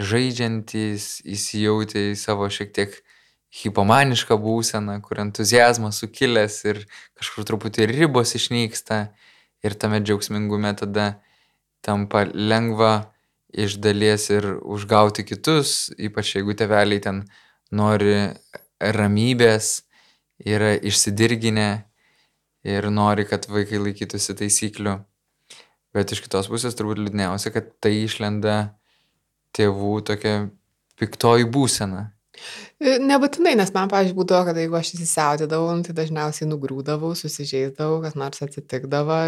žaidžiantys, įsijautę į savo šiek tiek hipomanišką būseną, kur entuzijazmas sukilęs ir kažkur truputį ribos išnyksta. Ir tame džiaugsmingume tada tampa lengva iš dalies ir užgauti kitus, ypač jeigu teveliai ten nori ramybės, yra išsidirginę ir nori, kad vaikai laikytųsi taisyklių. Bet iš kitos pusės turbūt liūdniausia, kad tai išlenda tėvų tokia piktoji būsena. E, nebūtinai, nes man, pavyzdžiui, būdavo, kad jeigu aš įsisiaudėdavau, nu, tai dažniausiai nugrūdavau, susižeisdavau, kas nors atsitikdavo,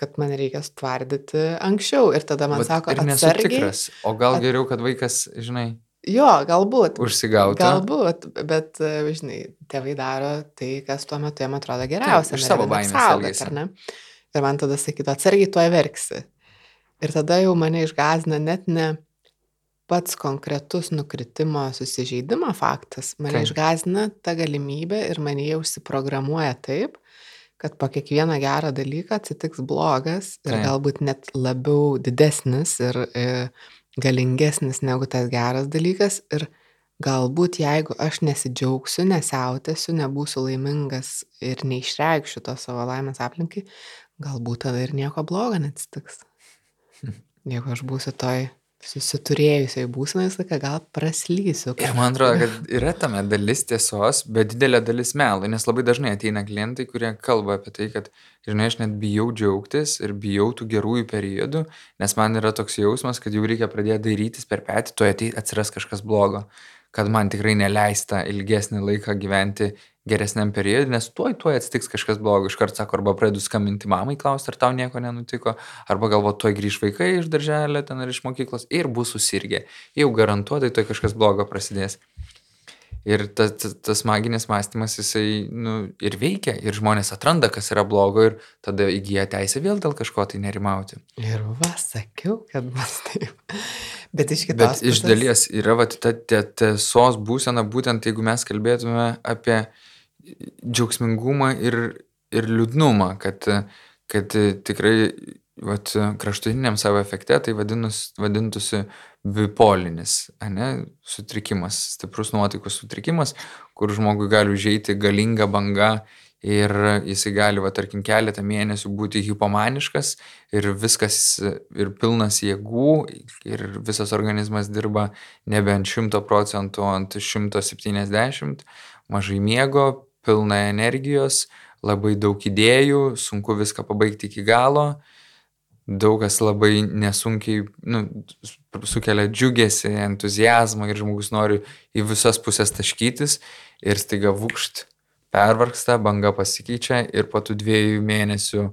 kad man reikia stvardyti anksčiau. Ir tada man Bet sako, ir nesu tikras. O gal geriau, kad vaikas, žinai, Jo, galbūt. Užsigauti. Galbūt, bet, e, žinai, tėvai daro tai, kas tuo metu jam atrodo geriausia. Iš savo baimės elgesi. ar ne? Ir man tada sakytų, atsargiai tuo verksi. Ir tada jau mane išgazina net ne pats konkretus nukritimo susižeidimo faktas, mane taip. išgazina ta galimybė ir mane jau užsiprogramuoja taip, kad po kiekvieną gerą dalyką atsitiks blogas ir taip. galbūt net labiau didesnis ir, ir e, galingesnis negu tas geras dalykas ir galbūt jeigu aš nesidžiaugsiu, nesiautėsiu, nebūsiu laimingas ir neišreikšiu to savo laimės aplinkai, galbūt tada ir nieko blogo neatsitiks. [laughs] Jeigu aš būsiu toj susiturėjusiai būsenai, sakai, gal praslysiu. Ir man atrodo, kad yra tame dalis tiesos, bet didelė dalis melo, nes labai dažnai ateina klientai, kurie kalba apie tai, kad, žinai, aš net bijau džiaugtis ir bijau tų gerųjų periodų, nes man yra toks jausmas, kad jau reikia pradėti dairytis per petį, tuoj atsiras kažkas blogo, kad man tikrai neleista ilgesnį laiką gyventi geresniam periodui, nes tuoj, tuoj atsitiks kažkas blogo, iškart sako, arba pradedu skambinti mamai, klausti, ar tau nieko nenutiko, arba galvo, tuoj grįž vaikai iš darželio ten ar iš mokyklos ir bus susirgę. Jau garantuotai tuoj kažkas blogo prasidės. Ir tas, tas, tas maginis mąstymas, jisai nu, ir veikia, ir žmonės atranda, kas yra blogo, ir tada įgyja teisę vėl dėl kažko tai nerimauti. Ir va, sakiau, kad bus taip. Bet iš kitos pusės. Bet iš dalies yra va, ta tiesos būsena, būtent jeigu mes kalbėtume apie džiaugsmingumą ir, ir liūdnumą, kad, kad tikrai vat, kraštutiniam savo efekte tai vadinus, vadintųsi bipolinis, ne, sutrikimas, stiprus nuotaikos sutrikimas, kur žmogui gali užeiti galinga banga ir jisai gali, va, tarkim, keletą mėnesių būti hipomaniškas ir viskas, ir pilnas jėgų, ir visas organizmas dirba nebe ant 100 procentų, ant 170, mažai miego, pilna energijos, labai daug idėjų, sunku viską pabaigti iki galo, daug kas labai nesunkiai nu, sukelia džiugesį, entuzijazmą ir žmogus nori į visas pusės taškytis ir staiga vukšt pervarksta, banga pasikeičia ir po tų dviejų mėnesių,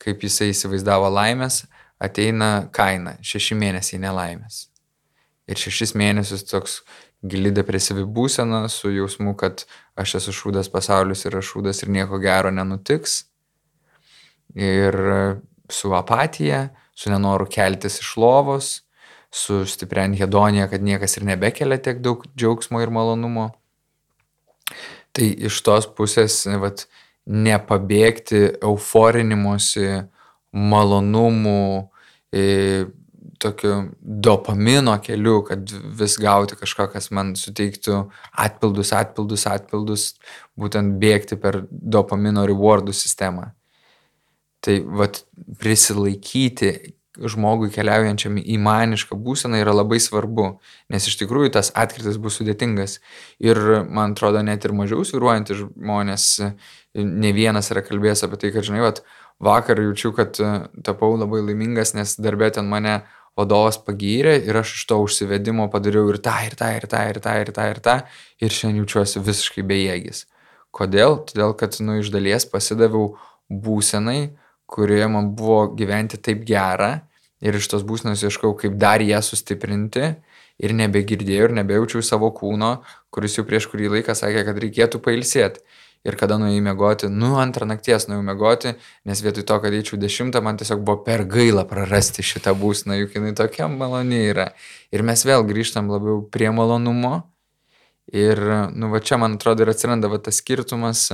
kaip jisai įsivaizdavo laimės, ateina kaina - šeši mėnesiai nelaimės. Ir šešis mėnesius toks gili depresyvi būsena su jausmu, kad aš esu šūdas, pasaulis yra šūdas ir nieko gero nenutiks. Ir su apatija, su nenoru keltis iš lovos, su stipria hedonija, kad niekas ir nebekelia tiek daug džiaugsmo ir malonumo. Tai iš tos pusės, vat, nepabėgti euforinimuose, malonumų, e, tokiu dopamino keliu, kad vis gauti kažką, kas man suteiktų atpildus, atpildus, atpildus, būtent bėgti per dopamino rewardų sistemą. Tai vat prisilaikyti žmogui keliaujančiam į manišką būseną yra labai svarbu, nes iš tikrųjų tas atkritis bus sudėtingas. Ir man atrodo, net ir mažiau sviruojantys žmonės, ne vienas yra kalbėjęs apie tai, kad, žinai, vat, vakar jaučiu, kad tapau labai laimingas, nes darbė ten mane vadovas pagyrė ir aš iš to užsivedimo padariau ir tą, ir tą, ir tą, ir tą, ir tą, ir tą, ir šiandien jaučiuosi visiškai bejėgis. Kodėl? Todėl, kad, nu, iš dalies pasidaviau būsenai, kurioje man buvo gyventi taip gera ir iš tos būsenos ieškau, kaip dar ją sustiprinti ir nebegirdėjau ir nebejaučiau savo kūno, kuris jau prieš kurį laiką sakė, kad reikėtų pailsėti. Ir kada nuėjau mėgoti, nu antrą nakties nuėjau mėgoti, nes vietoj to, kad eičiau dešimtą, man tiesiog buvo per gaila prarasti šitą būsną, juk jinai tokia maloni yra. Ir mes vėl grįžtam labiau prie malonumo. Ir, nu, va čia, man atrodo, ir atsiranda va tas skirtumas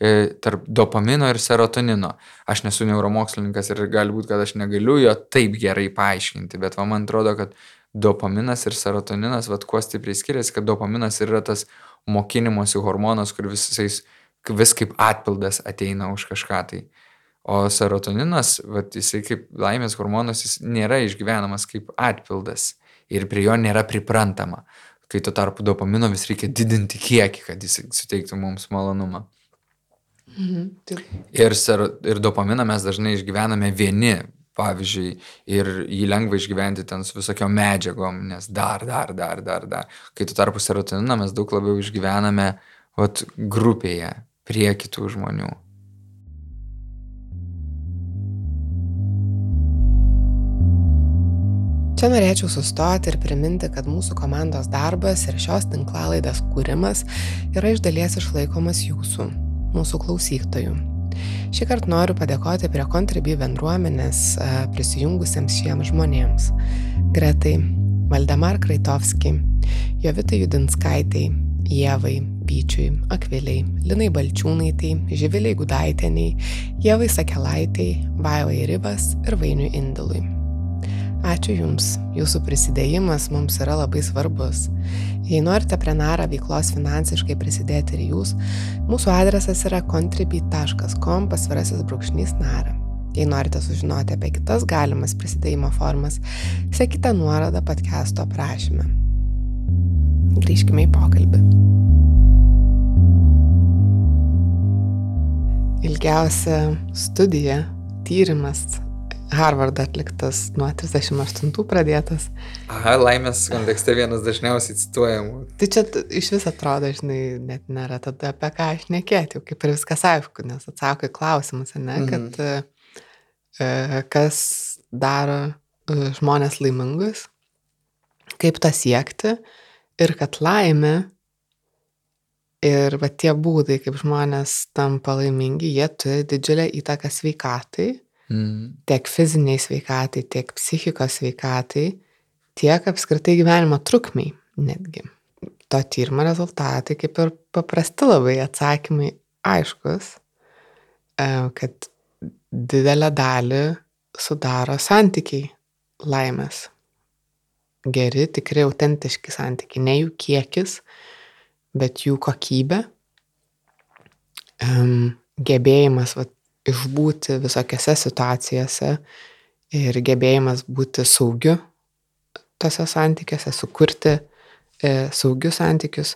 E, tarp dopamino ir serotonino. Aš nesu neuromokslininkas ir gali būti, kad aš negaliu jo taip gerai paaiškinti, bet va, man atrodo, kad dopaminas ir serotoninas, vad kuo stipriai skiriasi, kad dopaminas yra tas mokinimosi hormonas, kur visais, vis kaip atpildas ateina už kažką tai. O serotoninas, vat, jisai kaip laimės hormonas, jis nėra išgyvenamas kaip atpildas ir prie jo nėra priprantama. Kai tuo tarpu dopamino vis reikia didinti kiekį, kad jis suteiktų mums malonumą. Mhm, taip. ir, ser, ir dopaminą mes dažnai išgyvename vieni, pavyzdžiui, ir jį lengva išgyventi ten su visokiom medžiagom, nes dar, dar, dar, dar, dar. Kai tu tarpu serotoniną mes daug labiau išgyvename vat, grupėje prie kitų žmonių. Čia norėčiau sustoti ir priminti, kad mūsų komandos darbas ir šios tinklalaidės kūrimas yra iš dalies išlaikomas jūsų, mūsų klausytojų. Šį kartą noriu padėkoti prie Contribui bendruomenės e, prisijungusiems šiems žmonėms. Gretai, Valdemar Kraitovski, Jovitai Judinskaitai, Jėvai, Pyčiui, Akviliai, Linai Balčiūnaitai, Živiliai Gudaiteniai, Jėvai Sakelaitai, Vaivai Ribas ir Vainiui Indilui. Ačiū Jums, Jūsų prisidėjimas mums yra labai svarbus. Jei norite prie NARA veiklos finansiškai prisidėti ir Jūs, mūsų adresas yra contribui.com pasvirasis brūkšnys NARA. Jei norite sužinoti apie kitas galimas prisidėjimo formas, sekite nuorodą podcast'o aprašyme. Grįžkime į pokalbį. Ilgiausia studija, tyrimas Harvardą atliktas nuo 38 pradėtas. Aha, laimės kontekste vienas dažniausiai cituojamų. Tai čia iš vis atrodo, žinai, net nėra tada apie ką aš nekėti, jau kaip ir viskas aišku, nes atsako į klausimus, ne, mm. kad e, kas daro e, žmonės laimingus, kaip tą siekti ir kad laimė ir va tie būdai, kaip žmonės tampa laimingi, jie turi didžiulę įtaką sveikatai Mm. Tiek fiziniai sveikatai, tiek psichikos sveikatai, tiek apskritai gyvenimo trukmiai netgi. To tyrimo rezultatai kaip ir paprasti labai atsakymai aiškus, e, kad didelę dalį sudaro santykiai laimės. Geri, tikrai autentiški santykiai, ne jų kiekis, bet jų kokybė. Um, gebėjimas va, išbūti visokiose situacijose ir gebėjimas būti saugiu tose santykiuose, sukurti e, saugius santykius.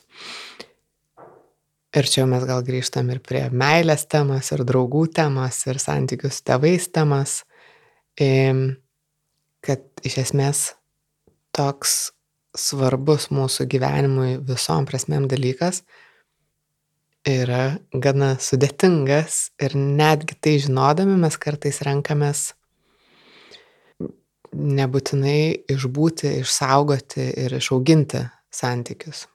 Ir čia mes gal grįžtam ir prie meilės temos, ir draugų temos, ir santykių su tėvais temos, kad iš esmės toks svarbus mūsų gyvenimui visom prasmėm dalykas yra gana sudėtingas ir netgi tai žinodami mes kartais renkamės nebūtinai išbūti, išsaugoti ir išauginti santykius.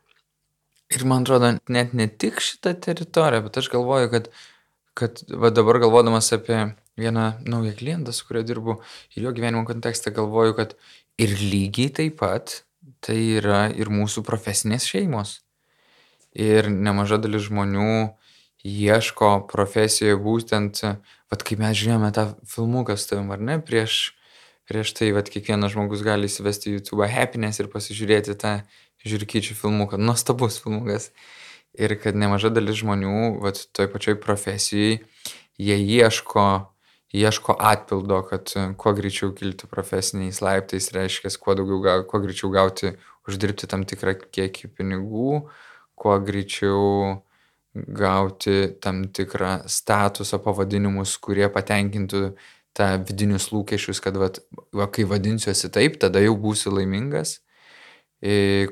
Ir man atrodo, net ne tik šitą teritoriją, bet aš galvoju, kad, kad va dabar galvodamas apie vieną naują klientą, su kuriuo dirbu ir jo gyvenimo kontekste, galvoju, kad ir lygiai taip pat tai yra ir mūsų profesinės šeimos. Ir nemaža dalis žmonių ieško profesijoje būtent, vad kaip mes žiūrėjome tą filmuką su tavim, ar ne, prieš, prieš tai, vad kiekvienas žmogus gali įsivesti YouTube happiness ir pasižiūrėti tą žiūrkyčių filmuką, nuostabus filmukas. Ir kad nemaža dalis žmonių, vat, toj pačioj profesijai, jie ieško, ieško atpildo, kad kuo greičiau kilti profesiniais laiptais, reiškia, kuo, daugiau, kuo greičiau gauti, uždirbti tam tikrą kiekį pinigų, kuo greičiau gauti tam tikrą statusą pavadinimus, kurie patenkintų tą vidinius lūkesčius, kad vat, va, kai vadinsiuosi taip, tada jau būsiu laimingas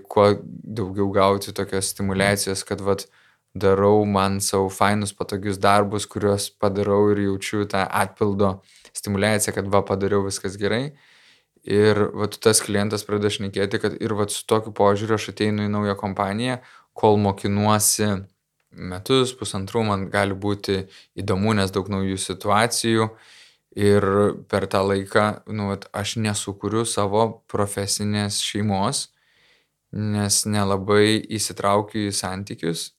kuo daugiau gauti tokios stimulacijos, kad vat, darau man savo fainus patogius darbus, kuriuos padarau ir jaučiu tą atpildo stimulaciją, kad va padariau viskas gerai. Ir vat, tas klientas pradeda šnekėti, kad ir vat, su tokiu požiūriu aš ateinu į naują kompaniją, kol mokinuosi metus, pusantrų, man gali būti įdomu, nes daug naujų situacijų. Ir per tą laiką nu, vat, aš nesukuriu savo profesinės šeimos, nes nelabai įsitraukiu į santykius,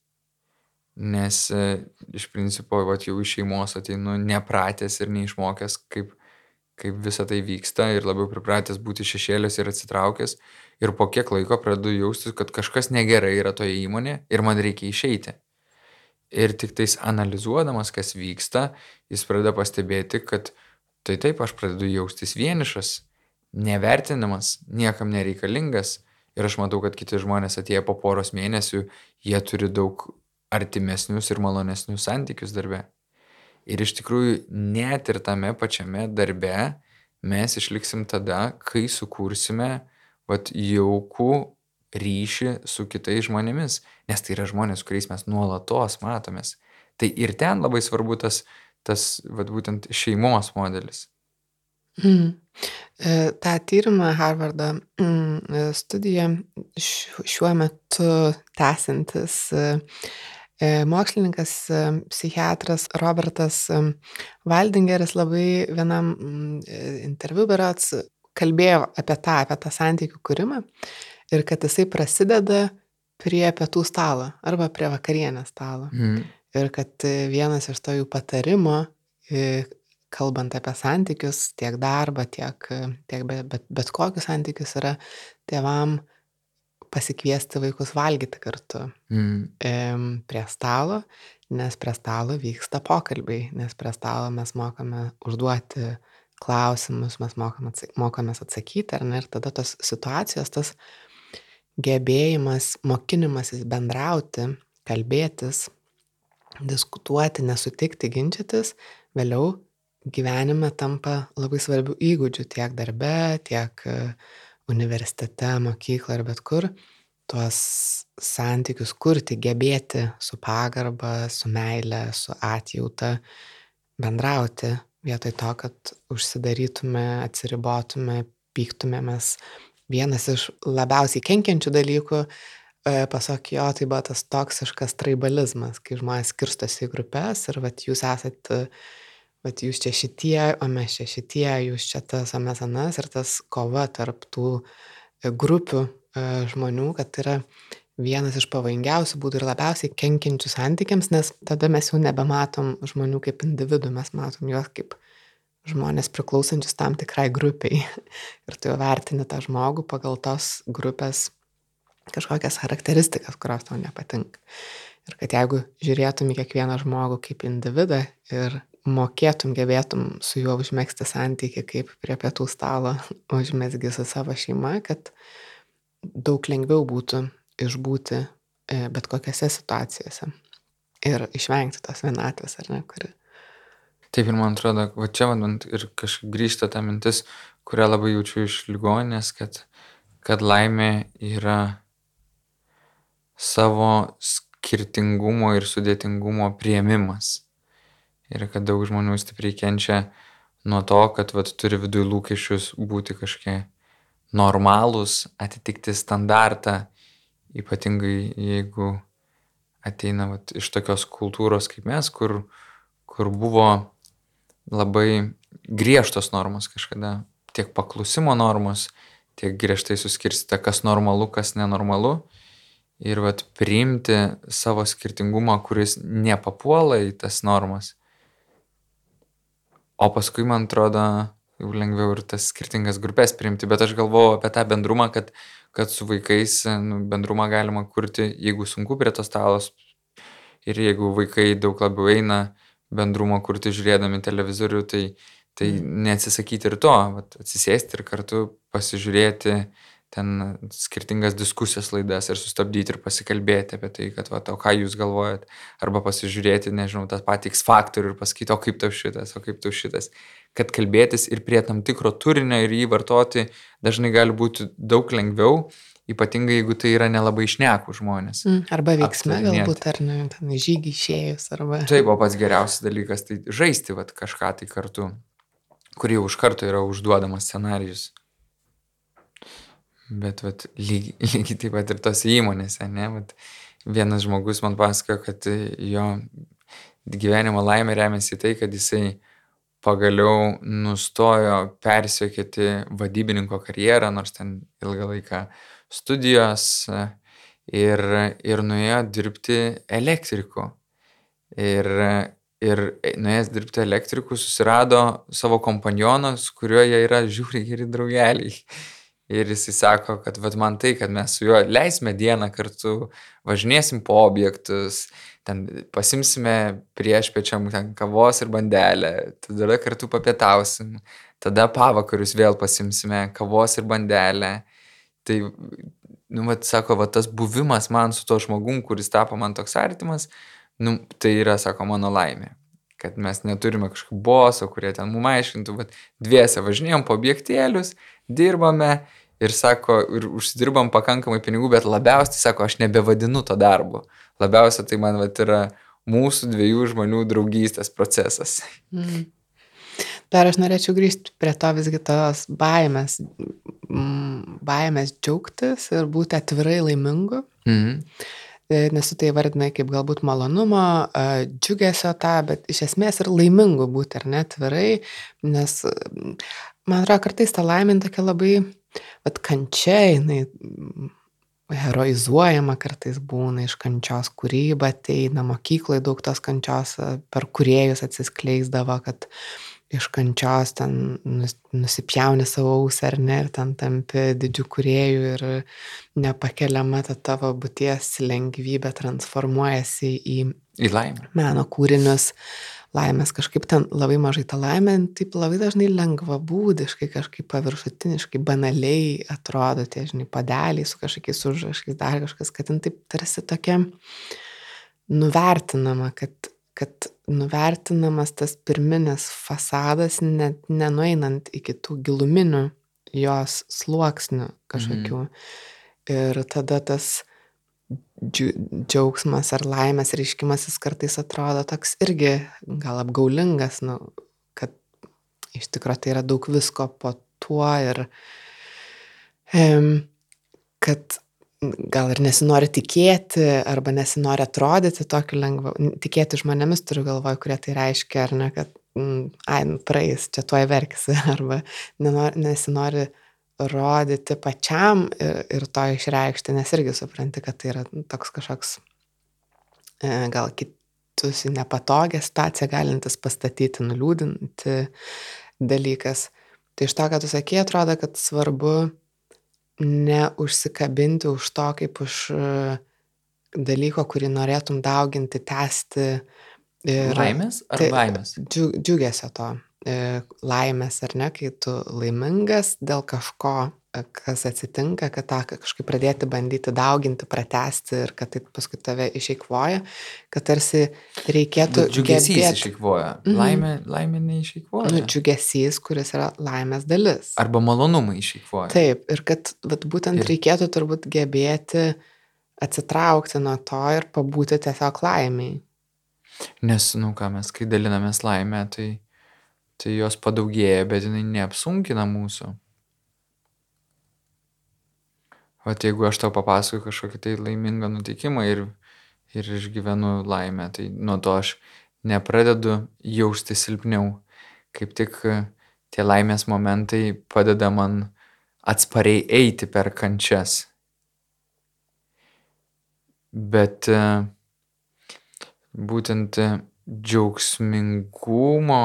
nes e, iš principo, va, jau iš šeimos ateinu nepratęs ir neišmokęs, kaip, kaip visa tai vyksta ir labiau pripratęs būti šešėlės ir atsitraukęs. Ir po kiek laiko pradedu jaustis, kad kažkas negerai yra toje įmonėje ir man reikia išeiti. Ir tik tais analizuodamas, kas vyksta, jis pradeda pastebėti, kad tai taip aš pradedu jaustis vienišas, nevertinamas, niekam nereikalingas Ir aš matau, kad kiti žmonės atėję po poros mėnesių, jie turi daug artimesnius ir malonesnius santykius darbe. Ir iš tikrųjų net ir tame pačiame darbe mes išliksim tada, kai sukursime vat, jaukų ryšį su kitais žmonėmis, nes tai yra žmonės, kuriais mes nuolatos matomės. Tai ir ten labai svarbu tas, tas vat, būtent šeimos modelis. Mm. Ta tyrimą Harvardo mm, e, studija šiuo metu tęsintis e, mokslininkas, psichiatras Robertas Valdingeris labai vienam mm, interviu berats kalbėjo apie tą, apie tą santykių kūrimą ir kad jisai prasideda prie pietų stalo arba prie vakarienės stalo. Mm. Ir kad vienas iš to jų patarimo, kalbant apie santykius, tiek darbą, tiek, tiek bet, bet, bet kokius santykius yra tėvam pasikviesti vaikus valgyti kartu mm. e, prie stalo, nes prie stalo vyksta pokalbiai, nes prie stalo mes mokame užduoti klausimus, mes mokame atsak mokomės atsakyti, ar ne, ir tada tos situacijos, tas gebėjimas, mokinimasis bendrauti, kalbėtis, diskutuoti, nesutikti, ginčytis, vėliau gyvenime tampa labai svarbių įgūdžių tiek darbe, tiek e, universitete, mokykloje ar bet kur. Tuos santykius kurti, gebėti su pagarba, su meile, su atjauta, bendrauti vietoj to, kad užsidarytume, atsiribotume, pyktumėmės. Vienas iš labiausiai kenkiančių dalykų e, pasak jo, tai buvo tas toksiškas traibalizmas, kai žmonės skirstosi į grupės ir vat, jūs esate vat jūs čia šitie, o mes čia šitie, jūs čia tas, o mes anas ir tas kova tarp tų e, grupių e, žmonių, kad tai yra vienas iš pavojingiausių būdų ir labiausiai kenkiančių santykiams, nes tada mes jau nebematom žmonių kaip individų, mes matom juos kaip žmonės priklausančius tam tikrai grupiai. [laughs] Ir tu jau vertini tą žmogų pagal tos grupės kažkokias charakteristikas, kurios tau nepatinka. Ir kad jeigu žiūrėtum į kiekvieną žmogų kaip individą ir mokėtum, gebėtum su juo užmėgsti santyki kaip prie pietų stalo [laughs] užmėsgi su savo šeima, kad daug lengviau būtų išbūti e, bet kokiose situacijose ir išvengti tos vienatvės, ar ne, kuri. Taip ir man atrodo, va čia man ir kažkaip grįžta ta mintis, kurią labai jaučiu iš ligoninės, kad, kad laimė yra savo skirtingumo ir sudėtingumo prieimimas. Ir kad daug žmonių stipriai kenčia nuo to, kad vat, turi viduje lūkesčius būti kažkiek normalūs, atitikti standartą, ypatingai jeigu ateina vat, iš tokios kultūros kaip mes, kur, kur buvo labai griežtos normos kažkada, tiek paklusimo normos, tiek griežtai suskirstyta, kas normalu, kas nenormalu. Ir vat priimti savo skirtingumą, kuris nepapuola į tas normas. O paskui, man atrodo, jau lengviau ir tas skirtingas grupės priimti, bet aš galvoju apie tą bendrumą, kad, kad su vaikais nu, bendrumą galima kurti, jeigu sunku prie tos stalos ir jeigu vaikai daug labiau eina bendrumo kurti žiūrėdami televizorių, tai, tai mm. neatsisakyti ir to, vat, atsisėsti ir kartu pasižiūrėti ten skirtingas diskusijos laidas ir sustabdyti ir pasikalbėti apie tai, kad, va, o ką jūs galvojat, arba pasižiūrėti, nežinau, tą patį X faktorių ir pasakyti, o kaip tau šitas, o kaip tau šitas. Kad kalbėtis ir prie tam tikro turinio ir jį vartoti dažnai gali būti daug lengviau, ypatingai jeigu tai yra nelabai išnekų žmonės. Mm, arba veiksme galbūt, ar ne, ten žygį išėjus, arba... Taip, o pats geriausias dalykas tai žaisti vat, kažką tai kartu, kurį už karto yra užduodamas scenarius. Bet vat, lygiai, lygiai taip pat ir tose įmonėse, ne? Vat, vienas žmogus man pasakojo, kad jo gyvenimo laimė remiasi tai, kad jisai pagaliau nustojo persiekėti vadybininko karjerą, nors ten ilgą laiką studijos ir, ir nuėjo dirbti elektriku. Ir, ir nuėjęs dirbti elektriku susirado savo kompanioną, su kuriuo jie yra žiūri geri draugeliai. Ir jisai sako, kad vat, man tai, kad mes su juo leisime dieną kartu, važinėsim po objektus, ten pasimsime prieš pečiam ten kavos ir bandelę, tada kartu papietausim, tada pavakarius vėl pasimsime kavos ir bandelę. Tai, nu, vat, sako, vat, tas buvimas man su to žmogum, kuris tapo man toks artimas, nu, tai yra, sako, mano laimė kad mes neturime kažkokio boso, kurie ten mum aiškintų, bet dviese važinėjom po objektėlius, dirbame ir sako, ir užsidirbam pakankamai pinigų, bet labiausiai, sako, aš nebevadinu to darbu. Labiausiai tai man vat, yra mūsų dviejų žmonių draugystės procesas. Mm. Dar aš norėčiau grįžti prie to visgi tos baimės, baimės džiaugtis ir būti atvirai laimingu. Mm. Nes tu tai vardinai kaip galbūt malonumo, džiugesio tą, bet iš esmės ir laimingu būti, ar ne atvirai, nes man atrodo, kartais ta laimė tokia labai, bet kančia, jinai heroizuojama kartais būna iš kančios kūryba, ateina mokykloje daug tos kančios per kuriejus atsiskleisdavo, kad iš kančios ten nusipjauni savo ausį ar ne ir ten tampi didžiu kuriejų ir nepakeliama ta tavo būties lengvybė transformuojasi į, į laimę. Meno kūrinius laimės kažkaip ten labai mažai ta laimė, taip labai dažnai lengva būdiškai, kažkaip paviršutiniškai, banaliai atrodo tie, žinai, padeliai su kažkokiais užrašais, dar kažkas, kad ten taip tarsi tokia nuvertinama, kad, kad nuvertinamas tas pirminis fasadas, net nenueinant iki tų giluminių jos sluoksnių kažkokių. Mhm. Ir tada tas džiaugsmas ar laimės reiškimas jis kartais atrodo toks irgi gal apgaulingas, nu, kad iš tikrųjų tai yra daug visko po tuo ir um, kad gal ir nesinori tikėti arba nesinori atrodyti tokiu lengvu, tikėti žmonėmis turiu galvoj, kurie tai reiškia, ar ne, kad, mm, ai, nu, praeis, čia tuoj verkisi, [laughs] arba nenori, nesinori rodyti pačiam ir, ir to išreikšti, nes irgi supranti, kad tai yra toks kažkoks e, gal kitus į nepatogią situaciją galintis pastatyti, nuliūdinti dalykas. Tai iš to, ką tu sakė, atrodo, kad svarbu neužsikabinti už to kaip už dalyko, kurį norėtum dauginti, tęsti. Ir, laimės ar tai, baimės? Džiug, džiugesio to e, laimės, ar ne, kai tu laimingas dėl kažko, kas atsitinka, kad tą kažkaip pradėti bandyti dauginti, pratesti ir kad tai paskui tave išeikvoja, kad tarsi reikėtų... Bet džiugesys gebėt... išeikvoja. Mhm. Laimė, laimė neišeikvoja. Nu, džiugesys, kuris yra laimės dalis. Arba malonumai išeikvoja. Taip, ir kad vat, būtent ir... reikėtų turbūt gebėti atsitraukti nuo to ir pabūti tiesiog laimiai. Nes, nu ką, mes kai dalinamės laimę, tai, tai jos padaugėja, bet jinai neapsunkina mūsų. Vat jeigu aš tau papasakoju kažkokį tai laimingą nutikimą ir, ir išgyvenu laimę, tai nuo to aš nepradedu jausti silpniau. Kaip tik tie laimės momentai padeda man atspariai eiti per kančias. Bet būtent džiaugsmingumo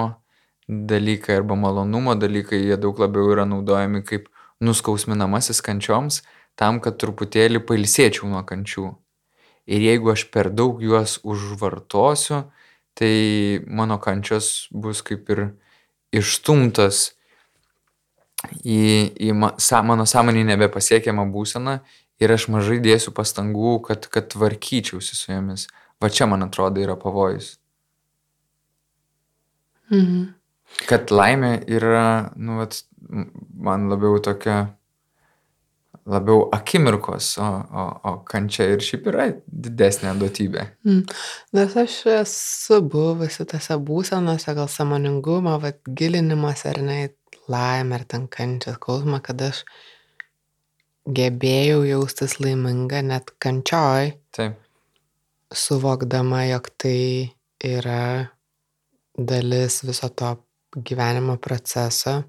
dalykai arba malonumo dalykai, jie daug labiau yra naudojami kaip nuskausminamasis kančioms, tam, kad truputėlį pailsėčiau nuo kančių. Ir jeigu aš per daug juos užvartosiu, tai mano kančios bus kaip ir išstumtas į, į mano sąmonį nebepasiekiamą būseną ir aš mažai dėsiu pastangų, kad, kad tvarkyčiausi su jomis. Va čia, man atrodo, yra pavojus. Mhm. Kad laimė yra, nu, vat, man labiau tokia labiau akimirkos, o, o, o kančia ir šiaip yra didesnė duotybė. Mm. Nes aš esu buvusi tose būsenose, gal samoningumo, vad gilinimas ar ne, laimė ar ten kančia, skausmą, kad aš gebėjau jaustis laiminga net kančioj. Taip. Suvokdama, jog tai yra dalis viso to gyvenimo proceso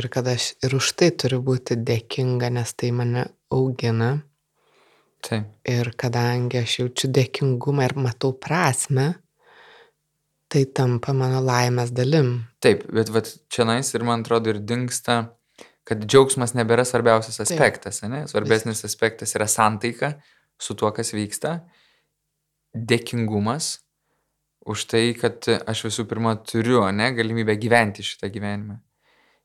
ir kad aš ir už tai turiu būti dėkinga, nes tai mane augina. Taip. Ir kadangi aš jaučiu dėkingumą ir matau prasme, tai tampa mano laimės dalim. Taip, bet vat, čia nais ir man atrodo ir dinksta, kad džiaugsmas nebėra svarbiausias aspektas, Taip. ne? Svarbesnis Vis. aspektas yra santaika su tuo, kas vyksta, dėkingumas už tai, kad aš visų pirma turiu, ne, galimybę gyventi šitą gyvenimą.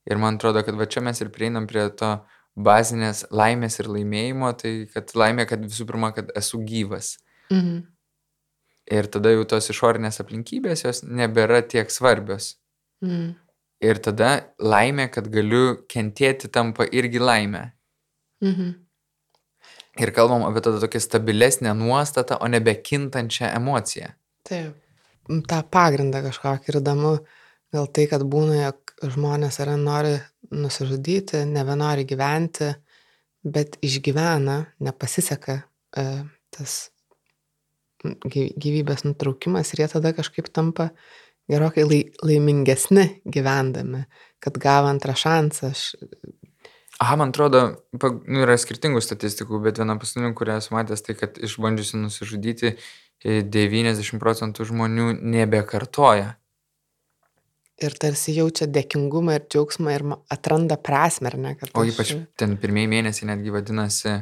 Ir man atrodo, kad va čia mes ir prieinam prie to bazinės laimės ir laimėjimo, tai kad laimė, kad visų pirma, kad esu gyvas. Mhm. Ir tada jau tos išorinės aplinkybės jos nebėra tiek svarbios. Mhm. Ir tada laimė, kad galiu kentėti, tampa irgi laimė. Mhm. Ir kalbam apie tada tokią stabilesnę nuostatą, o nebe kintančią emociją. Taip. Ta pagrindą kažkokį ir įdomu, gal tai, kad būna, jog žmonės yra nori nusižudyti, nebenori gyventi, bet išgyvena, nepasiseka e, tas gyvybės nutraukimas ir jie tada kažkaip tampa gerokai lai, laimingesni gyvendami, kad gavo antrą šansą. Aš... Aha, man atrodo, nu, yra skirtingų statistikų, bet viena paskutinė, kurią esu matęs, tai kad išbandžiusi nusižudyti 90 e, procentų žmonių nebekartoja ir tarsi jaučia dėkingumą ir džiaugsmą ir atranda prasme, ar ne? O ypač ten pirmieji mėnesiai netgi vadinasi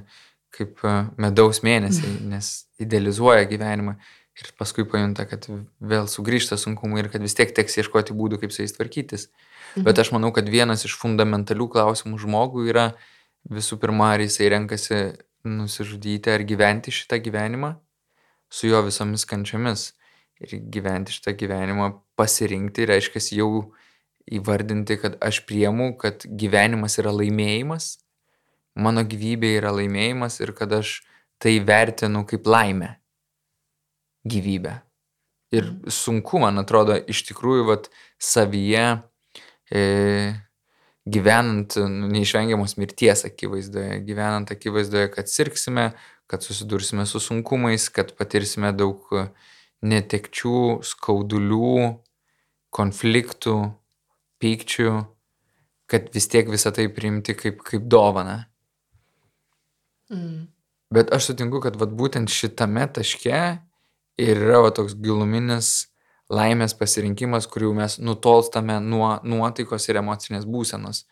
kaip e, medaus mėnesiai, nes idealizuoja gyvenimą ir paskui pajunta, kad vėl sugrįžta sunkumai ir kad vis tiek teks ieškoti būdų, kaip su jais tvarkytis. Mhm. Bet aš manau, kad vienas iš fundamentalių klausimų žmogui yra visų pirma, ar jisai renkasi nusižudyti ar gyventi šitą gyvenimą su jo visomis kančiomis ir gyventi šitą gyvenimą, pasirinkti, reiškia jau įvardinti, kad aš priemu, kad gyvenimas yra laimėjimas, mano gyvybė yra laimėjimas ir kad aš tai vertinu kaip laimę gyvybę. Ir sunku, man atrodo, iš tikrųjų, vat, savyje e, gyvenant nu, neišvengiamos mirties akivaizdoje, gyvenant akivaizdoje, kad sirksime, kad susidursime su sunkumais, kad patirsime daug netekčių, skaudulių, konfliktų, pykčių, kad vis tiek visą tai priimti kaip, kaip dovana. Mm. Bet aš sutinku, kad vat, būtent šitame taške ir yra va, toks giluminis laimės pasirinkimas, kuriuo mes nutolstame nuo nuotaikos ir emocinės būsenos.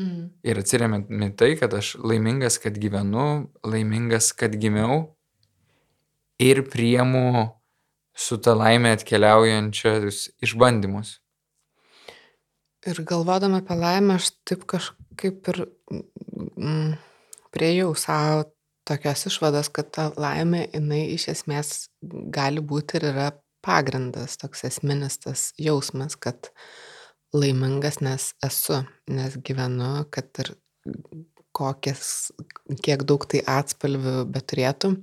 Mm. Ir atsiriamėme tai, kad aš laimingas, kad gyvenu, laimingas, kad gimiau ir priemu su ta laimė atkeliaujančius išbandymus. Ir galvodama apie laimę, aš taip kažkaip ir mm, priejau savo tokios išvados, kad ta laimė, jinai iš esmės gali būti ir yra pagrindas, toks esminis tas jausmas, kad laimingas nes esu, nes gyvenu, kad ir kokias, kiek daug tai atspalvių beturėtų.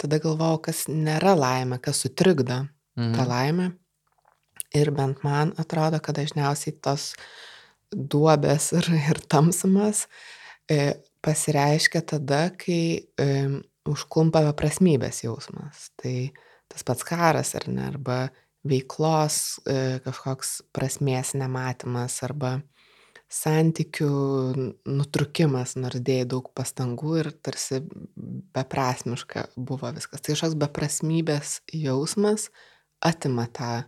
Tada galvojau, kas nėra laimė, kas sutrikdo mhm. tą laimę. Ir bent man atrodo, kad dažniausiai tos duobės ir, ir tamsumas e, pasireiškia tada, kai e, užklumpa beprasmybės jausmas. Tai tas pats karas ar ne, arba veiklos e, kažkoks prasmės nematymas, arba santykių nutrukimas, nors dėjai daug pastangų ir tarsi beprasmiška buvo viskas. Tai kažkoks beprasmybės jausmas atima tą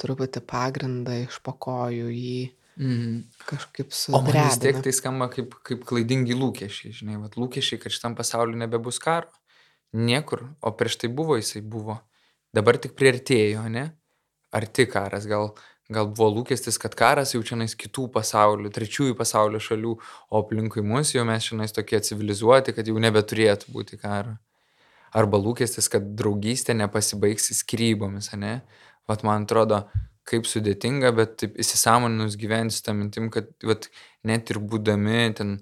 truputį pagrindą iš pokojų jį mm. kažkaip su... O man vis tiek tai skamba kaip, kaip klaidingi lūkesčiai, žinai, vat, lūkesčiai, kad šitam pasauliu nebebus karo. Niekur, o prieš tai buvo jisai buvo. Dabar tik prieartėjo, ne? Arti karas, gal, gal buvo lūkestis, kad karas jau čia nais kitų pasaulių, trečiųjų pasaulio šalių, o aplinkui mus jau mes čia nais tokie civilizuoti, kad jau nebeturėtų būti karo. Arba lūkestis, kad draugystė nepasibaigs skrybomis, ne? vat man atrodo, kaip sudėtinga, bet taip įsisamoninus gyventi su tą mintim, kad vat, net ir būdami ten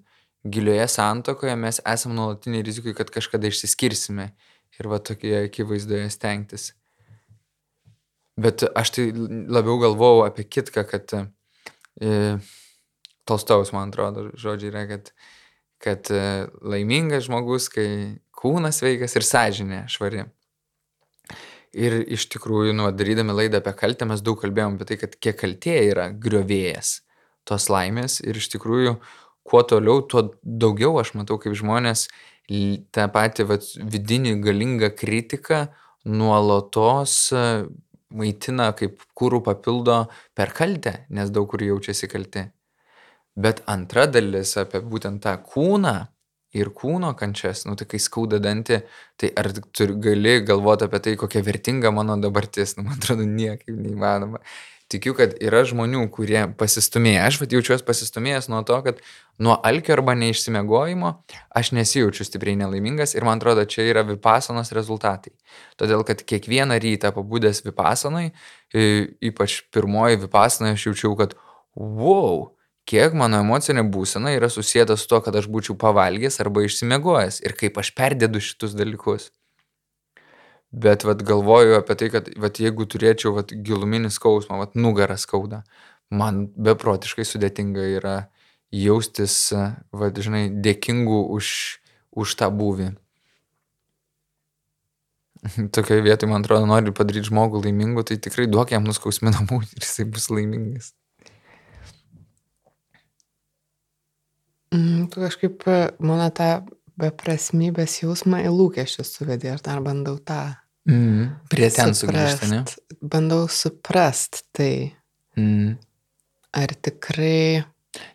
gilioje santokoje mes esame nuolatiniai rizikui, kad kažkada išsiskirsime ir va tokie akivaizdoje stengtis. Bet aš tai labiau galvojau apie kitką, kad e, Tolstojaus, man atrodo, žodžiai yra, kad, kad e, laimingas žmogus, kai kūnas veikas ir sąžinė švari. Ir iš tikrųjų, nu, darydami laidą apie kaltę, mes daug kalbėjom apie tai, kad kiek kaltė yra griovėjas tos laimės. Ir iš tikrųjų, kuo toliau, tuo daugiau aš matau, kaip žmonės tą patį vat, vidinį galingą kritiką nuolatos e, maitina kaip kūrų papildo per kaltę, nes daug kur jaučiasi kalti. Bet antra dalis apie būtent tą kūną ir kūno kančias, nu tai kai skauda dantį, tai ar tu gali galvoti apie tai, kokia vertinga mano dabartis, nu man atrodo, niekaip neįmanoma. Tikiu, kad yra žmonių, kurie pasistumėja. Aš vad jaučiuosi pasistumėjęs nuo to, kad nuo alkio arba neišsimegojimo aš nesijaučiu stipriai nelaimingas ir man atrodo, čia yra vipasanos rezultatai. Todėl, kad kiekvieną rytą pabudęs vipasanai, ypač pirmoji vipasanai, aš jaučiau, kad wow, kiek mano emocinė būsena yra susijęta su to, kad aš būčiau pavalgęs arba išsimiegojęs ir kaip aš perdėdu šitus dalykus. Bet vat, galvoju apie tai, kad vat, jeigu turėčiau vat, giluminį skausmą, vat, nugarą skauda, man beprotiškai sudėtinga yra jaustis, vat, žinai, dėkingu už, už tą būvį. [laughs] Tokioje vietoje, man atrodo, nori padaryti žmogų laimingu, tai tikrai duok jam nuskausminamų ir jisai bus laimingas. Mm, tu kažkaip e, mano tą beprasmybės jausmą į lūkesčius suvedė ir dar bandau tą. Mm, prie ten sugrįžti, ne? Bandau suprast tai. Mm. Ar tikrai.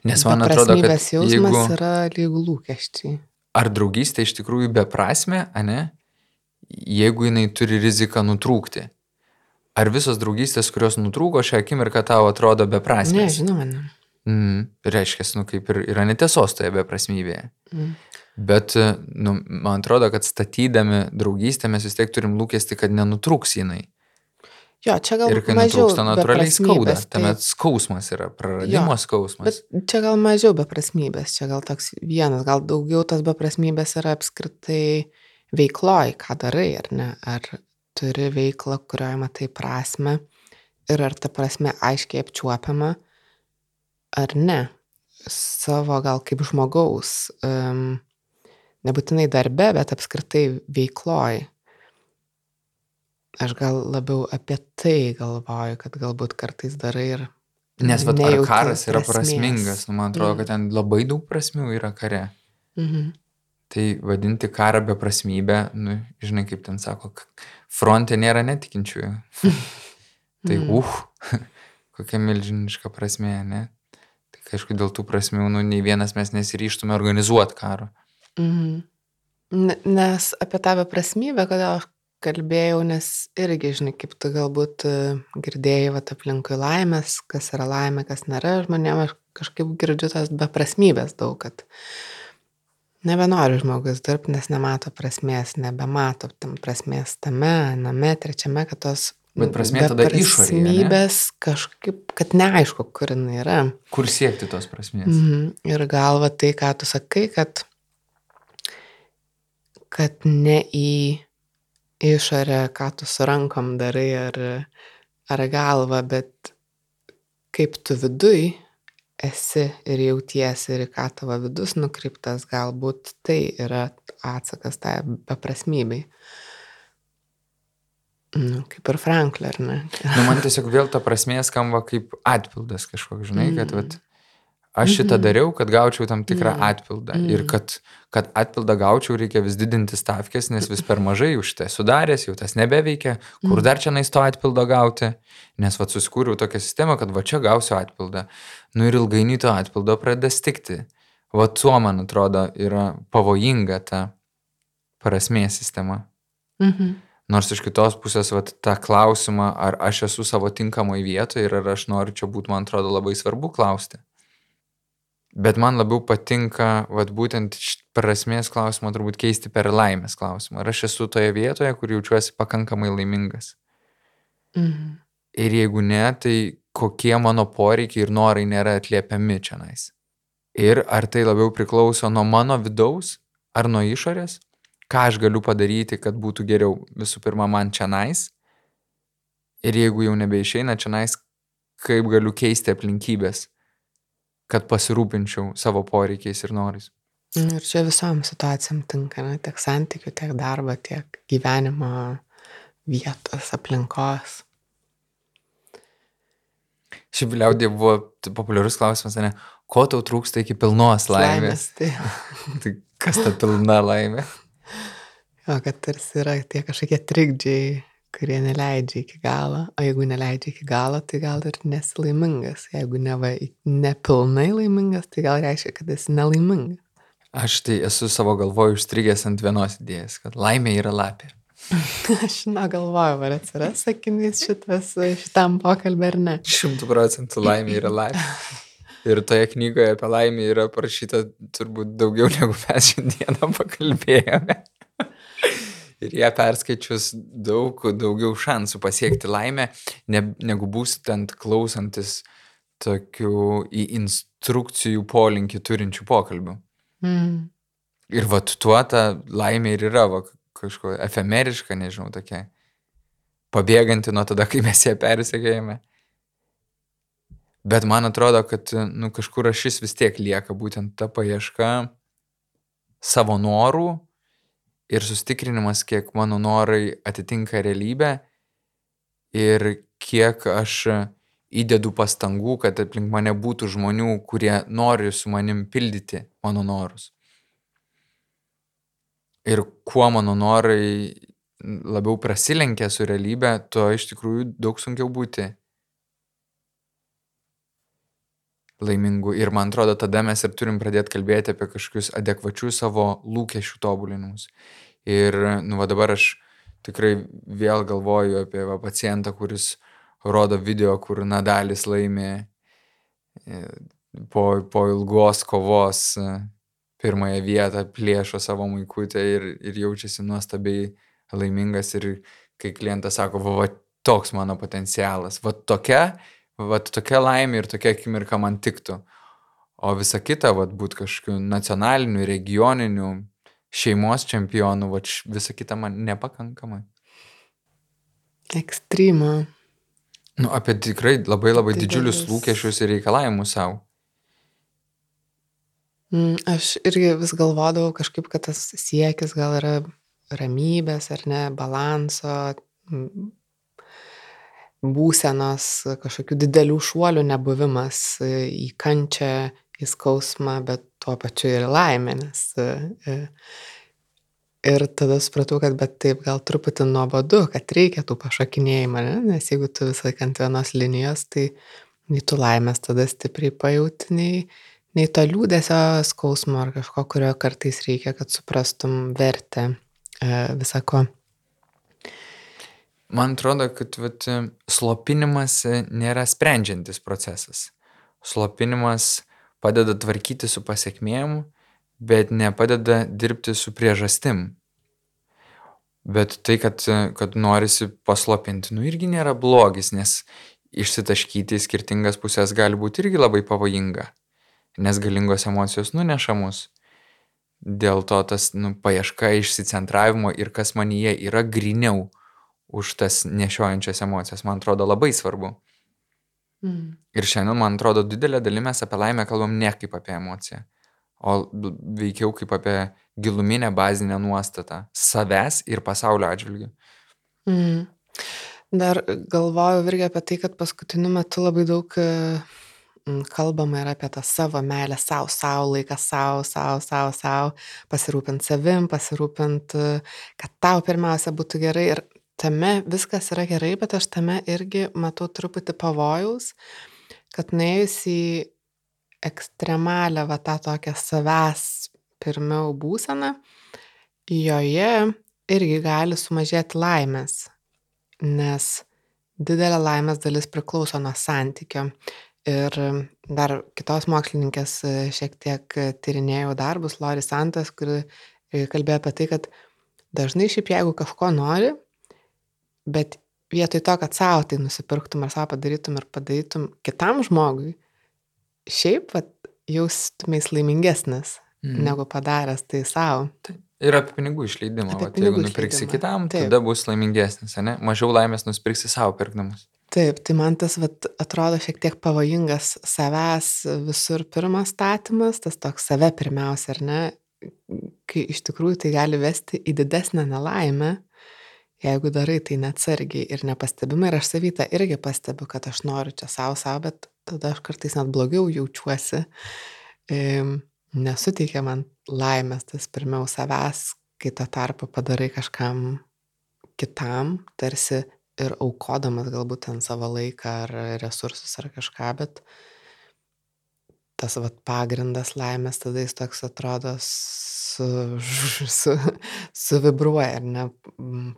Nes man atrodo, kad jausmas jeigu, yra lygų lūkesčiai. Ar draugystė iš tikrųjų beprasme, ne? Jeigu jinai turi riziką nutrūkti. Ar visos draugystės, kurios nutrūko šią akimirką tau atrodo beprasmės? Ne, žinoma, ne. Mm, reiškia, nu, kaip ir yra netiesos toje beprasmybėje. Mm. Bet, nu, man atrodo, kad statydami draugystę mes vis tiek turim lūkesti, kad nenutrūks jinai. Jo, čia gal ir kai nutrūksta natūraliai skauda, tai... tuomet skausmas yra, praradimo jo, skausmas. Bet čia gal mažiau beprasmybės, čia gal toks vienas, gal daugiau tas beprasmybės yra apskritai veikloj, ką darai, ar ne? Ar turi veiklą, kurioje matai prasme ir ar ta prasme aiškiai apčiuopiama, ar ne, savo gal kaip žmogaus, um, nebūtinai darbe, bet apskritai veikloj. Aš gal labiau apie tai galvoju, kad galbūt kartais darai ir... Nes vat, ar karas yra prasmės. prasmingas, nu, man atrodo, mm. kad ten labai daug prasmių yra kare. Mm -hmm. Tai vadinti karą be prasmybę, nu, žinai, kaip ten sako, fronte nėra netikinčiųjų. [laughs] tai, mm. uh, [laughs] kokia milžiniška prasmė, ne? aišku, dėl tų prasmių, nu, nei vienas mes nesiryštume organizuoti karo. Mhm. Nes apie tą beprasmybę, kodėl aš kalbėjau, nes irgi, žinai, kaip tu galbūt e, girdėjai, va, aplinkui laimės, kas yra laimė, kas nėra, žmonėms aš kažkaip girdžiu tas beprasmybės daug, kad nebenori žmogus dirbti, nes nemato prasmės, nebemato tam prasmės tame, name, trečiame, kad tos Bet prasmė tada išorėje. Prasmybės kažkaip, kad neaišku, kur jinai yra. Kur siekti tos prasmės. Mhm. Ir galva tai, ką tu sakai, kad, kad ne į išorę, ką tu su rankom darai ar, ar galva, bet kaip tu viduj esi ir jautiesi ir ką tavo vidus nukreiptas, galbūt tai yra atsakas tai beprasmybei. Nu, kaip ir Franklin, ar ne? nu, man tiesiog vėl ta prasmė skamba kaip atpildas kažkoks, žinai, kad vat, aš šitą mhm. dariau, kad gaučiau tam tikrą yeah. atpildą. Mm. Ir kad, kad atpildą gaučiau, reikia vis didinti stavkės, nes vis per mažai už tai sudaręs, jau tas nebeveikia, kur mm. dar čia nais to atpildo gauti, nes vad susikūriau tokią sistemą, kad va čia gausiu atpildą. Nu ir ilgainiui to atpildo pradeda stikti. Va tuo, man atrodo, yra pavojinga ta prasmės sistema. Mhm. Nors iš kitos pusės, vat, tą klausimą, ar aš esu savo tinkamoje vietoje ir ar aš noriu čia būti, man atrodo labai svarbu klausti. Bet man labiau patinka, vat, būtent prasmės klausimą turbūt keisti per laimės klausimą. Ar aš esu toje vietoje, kur jaučiuosi pakankamai laimingas? Mhm. Ir jeigu ne, tai kokie mano poreikiai ir norai nėra atliepiami čia nais. Ir ar tai labiau priklauso nuo mano vidaus ar nuo išorės? Ką aš galiu padaryti, kad būtų geriau visų pirma man čia nais? Ir jeigu jau nebeišeina čia nais, kaip galiu keisti aplinkybės? Kad pasirūpinčiau savo poreikiais ir norais. Ir čia visom situacijom tinka, ne? tiek santykių, tiek darbo, tiek gyvenimo vietos, aplinkos. Šiaip liaudė buvo populiarus klausimas, ne? Ko tau trūksta iki pilnos laimės? laimės tai. [laughs] tai kas ta pilna laimė? Jo, kad tarsi yra tie kažkokie trikdžiai, kurie neleidžia iki galo, o jeigu neleidžia iki galo, tai gal ir nesi laimingas. Jeigu neva nepilnai laimingas, tai gal reiškia, kad esi nelaimingas. Aš tai esu savo galvoju užstrigęs ant vienos idėjos, kad laimė yra lapė. [laughs] Aš negalvoju, ar atsiras sakinys šitas, šitam pokalbį ar ne. Šimtų procentų laimė yra lapė. Ir toje knygoje apie laimę yra parašyta turbūt daugiau negu mes šiandieną pakalbėjome ir ją perskaičius daug daugiau šansų pasiekti laimę, ne, negu būstant klausantis tokių į instrukcijų polinkį turinčių pokalbių. Mm. Ir va tuo ta laimė ir yra va, kažko efemeriška, nežinau, tokia pabėganti nuo tada, kai mes ją persekėjame. Bet man atrodo, kad nu, kažkur ašis vis tiek lieka būtent ta paieška savo norų ir sustikrinimas, kiek mano norai atitinka realybę ir kiek aš įdedu pastangų, kad aplink mane būtų žmonių, kurie nori su manim pildyti mano norus. Ir kuo mano norai labiau prasilenkia su realybė, tuo iš tikrųjų daug sunkiau būti laimingu. Ir man atrodo, tada mes ir turim pradėti kalbėti apie kažkokius adekvačius savo lūkesčių tobulinimus. Ir, nu, va dabar aš tikrai vėl galvoju apie va, pacientą, kuris rodo video, kur Nadalis laimė e, po, po ilgos kovos e, pirmąją vietą, plėšo savo maikutę ir, ir jaučiasi nuostabiai laimingas. Ir kai klientas sako, va, va toks mano potencialas, va tokia vat tokia laimė ir tokia akimirka man tiktų. O visa kita, vat būt kažkokiu nacionaliniu, regioniniu, šeimos čempionu, vat visa kita man nepakankamai. Ekstrema. Nu, apie tikrai labai labai Didelis. didžiulius lūkesčius ir reikalavimus savo. Mm, aš irgi vis galvodavau kažkaip, kad tas siekis gal yra ramybės ar ne, balanso, būsenos, kažkokių didelių šuolių nebuvimas į kančią, į skausmą, bet tuo pačiu ir laimę, nes e, ir tada supratau, kad bet taip gal truputį nuobodu, kad reikia tų pašakinėjimą, ne? nes jeigu tu visą laiką ant vienos linijos, tai nei tu laimės tada stipriai pajauti, nei, nei to liūdėsio skausmo ar kažko, kurio kartais reikia, kad suprastum vertę e, visako. Man atrodo, kad vat, slopinimas nėra sprendžiantis procesas. Slopinimas padeda tvarkyti su pasiekmėm, bet nepadeda dirbti su priežastim. Bet tai, kad, kad norisi paslopinti, nu irgi nėra blogis, nes išsitaškyti į skirtingas pusės gali būti irgi labai pavojinga, nes galingos emocijos nuneša mus. Dėl to tas nu, paieška išsicentravimo ir kas manyje yra griniau už tas nešiojančias emocijas, man atrodo labai svarbu. Mm. Ir šiandien, man atrodo, didelė dalimi mes apie laimę kalbam ne kaip apie emociją, o veikiau kaip apie giluminę bazinę nuostatą savęs ir pasaulio atžvilgių. Mm. Dar galvoju irgi apie tai, kad paskutiniu metu labai daug kalbama yra apie tą savo meilę savo, savo laiką savo, savo, savo, savo, pasirūpinti savim, pasirūpinti, kad tau pirmiausia būtų gerai. Ir tame viskas yra gerai, bet aš tame irgi matau truputį pavojaus, kad nuėjus į ekstremalę, va tą tokią savęs pirmiau būseną, joje irgi gali sumažėti laimės nes didelė laimės dalis priklauso nuo santykio. Ir dar kitos mokslininkės e, šiek tiek tyrinėjau darbus, Lori Santas, kuri e, kalbėjo apie tai, kad dažnai šiaip jeigu kažko nori, bet vietoj to, kad savo tai nusipirktum ar savo padarytum ir padarytum kitam žmogui, šiaip vat, jaustumės laimingesnis mm. negu padaręs tai savo. Taip. Ir apie pinigų išleidimą. Apie vat, pinigų jeigu nupirksi išleidimą. kitam, Taip. tada bus laimingesnis, ne? Mažiau laimės nusipirksi savo pirkdamas. Taip, tai man tas vat, atrodo šiek tiek pavojingas savęs visur pirmas statymas, tas toks save pirmiausia, ar ne, kai iš tikrųjų tai gali vesti į didesnę nelaimę, jeigu darai tai neatsargiai ir nepastebimai. Ir aš savytą irgi pastebiu, kad aš noriu čia savo savo, bet tada aš kartais net blogiau jaučiuosi. Ehm, nesuteikia man laimės tas pirmiau savęs, kai tą tarpą padarai kažkam kitam, tarsi ir aukodamas galbūt ten savo laiką ar resursus ar kažką, bet tas vat pagrindas laimės tada jis toks atrodo su, [laughs] su, suvibruoja, ar ne,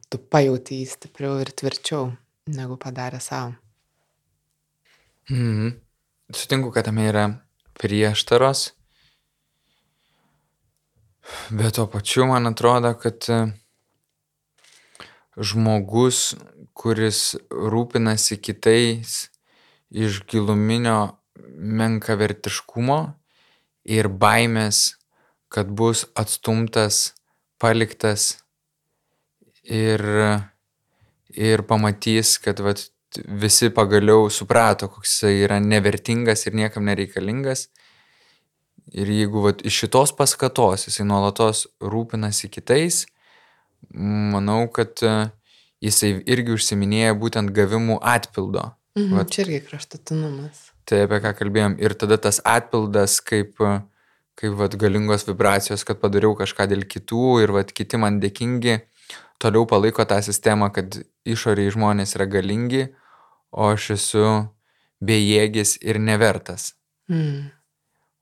tu pajauti jį stipriau ir tvirčiau negu padarė savo. Mhm. Sutinku, kad tame yra prieštaros Bet tuo pačiu man atrodo, kad e, žmogus, kuris rūpinasi kitais iš giluminio menkavertiškumo ir baimės, kad bus atstumtas, paliktas ir, ir pamatys, kad vat, visi pagaliau suprato, koks jis yra nevertingas ir niekam nereikalingas, Ir jeigu vat, iš šitos paskatos jisai nuolatos rūpinasi kitais, manau, kad e, jisai irgi užsiminėja būtent gavimų atpildo. Mhm, vat, čia irgi kraštutinumas. Tai apie ką kalbėjom. Ir tada tas atpildas kaip, kaip vat, galingos vibracijos, kad padariau kažką dėl kitų ir vat, kiti man dėkingi, toliau palaiko tą sistemą, kad išoriai žmonės yra galingi, o aš esu bejėgis ir nevertas. Mhm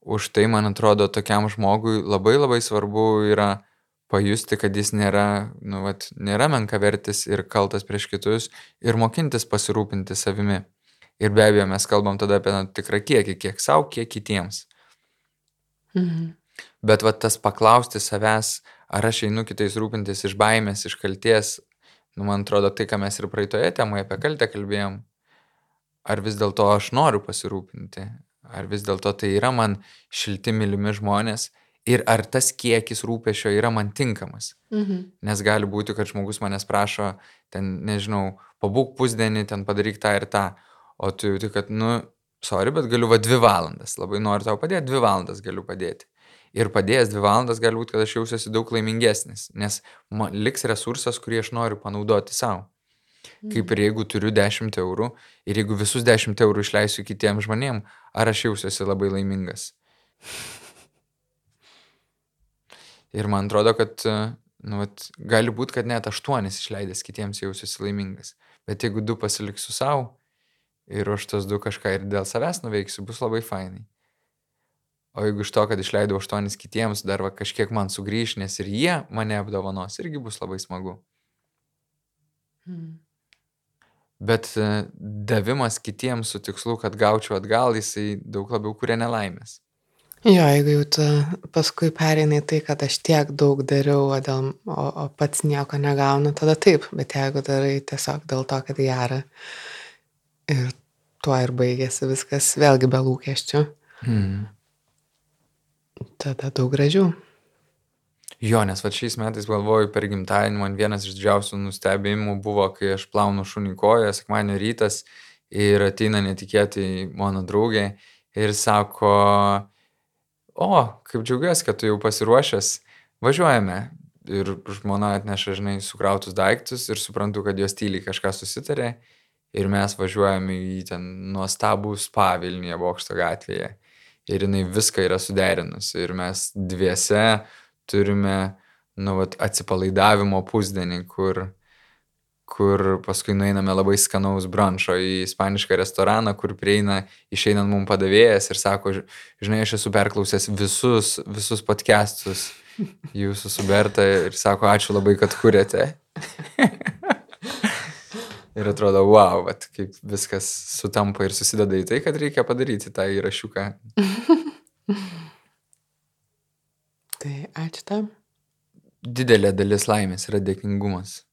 už tai, man atrodo, tokiam žmogui labai labai svarbu yra pajusti, kad jis nėra, nu, vat, nėra menkavertis ir kaltas prieš kitus ir mokintis pasirūpinti savimi. Ir be abejo, mes kalbam tada apie na, tikrą kiekį, kiek savo, kiek kitiems. Mhm. Bet vat, tas paklausti savęs, ar aš einu kitais rūpintis iš baimės, iš kalties, nu, man atrodo, tai, ką mes ir praeitoje temoje apie kaltę kalbėjom, ar vis dėlto aš noriu pasirūpinti, Ar vis dėlto tai yra man šilti mylimi žmonės ir ar tas kiekis rūpešio yra man tinkamas. Mhm. Nes gali būti, kad žmogus manęs prašo, ten, nežinau, pabūk pusdienį, ten padaryk tą ir tą, o tu jauti, kad, nu, sorry, bet galiu va dvi valandas, labai noriu tau padėti, dvi valandas galiu padėti. Ir padėjęs dvi valandas gali būti, kad aš jausiuosi daug laimingesnis, nes man liks resursas, kurį aš noriu panaudoti savo. Kaip ir jeigu turiu 10 eurų ir jeigu visus 10 eurų išleisiu kitiems žmonėms, ar aš jausiuosi labai laimingas. Ir man atrodo, kad nu, vat, gali būti, kad net 8 išleidęs kitiems jausiuosi laimingas. Bet jeigu 2 pasiliksiu savo ir už tos 2 kažką ir dėl savęs nuveiksiu, bus labai fainai. O jeigu iš to, kad išleidau 8 kitiems, dar va, kažkiek man sugrįž, nes ir jie mane apdovanos, irgi bus labai smagu. Hmm. Bet e, davimas kitiems su tikslu, kad gaučiau atgal, jisai daug labiau kuria nelaimės. Jo, jeigu jau tu paskui pereinai tai, kad aš tiek daug dariau, o, dėl, o, o pats nieko negaunu, tada taip, bet jeigu darai tiesiog dėl to, kad gera ir tuo ir baigėsi viskas, vėlgi be lūkesčių, Mm. tada daug gražiau. Jo, nes va šiais metais galvoju per gimtadienį, man vienas iš didžiausių nustebėjimų buvo, kai aš plaunu šunį koją, sekmanio rytas ir ateina netikėtai mano draugė ir sako, o, kaip džiaugiuosi, kad tu jau pasiruošęs, važiuojame. Ir žmona atneša, žinai, sukrautus daiktus ir suprantu, kad jos tyliai kažką susitarė ir mes važiuojame į ten nuostabų spa Vilniuje bokšto gatvėje. Ir jinai viską yra suderinusi ir mes dviese turime, nu, vat, atsipalaidavimo pusdienį, kur, kur paskui nueiname labai skanaus branšo į ispanišką restoraną, kur prieina, išeinant mums padavėjas ir sako, "Ž- žinai, aš esu perklausęs visus, visus podcastus jūsų su Berta ir sako, ačiū labai, kad kuriate. [laughs] ir atrodo, wow, vat, kaip viskas sutampa ir susideda į tai, kad reikia padaryti tą įrašiuką. [laughs] Tai ačiū tam. didelė dalis laimės yra dėkingumas.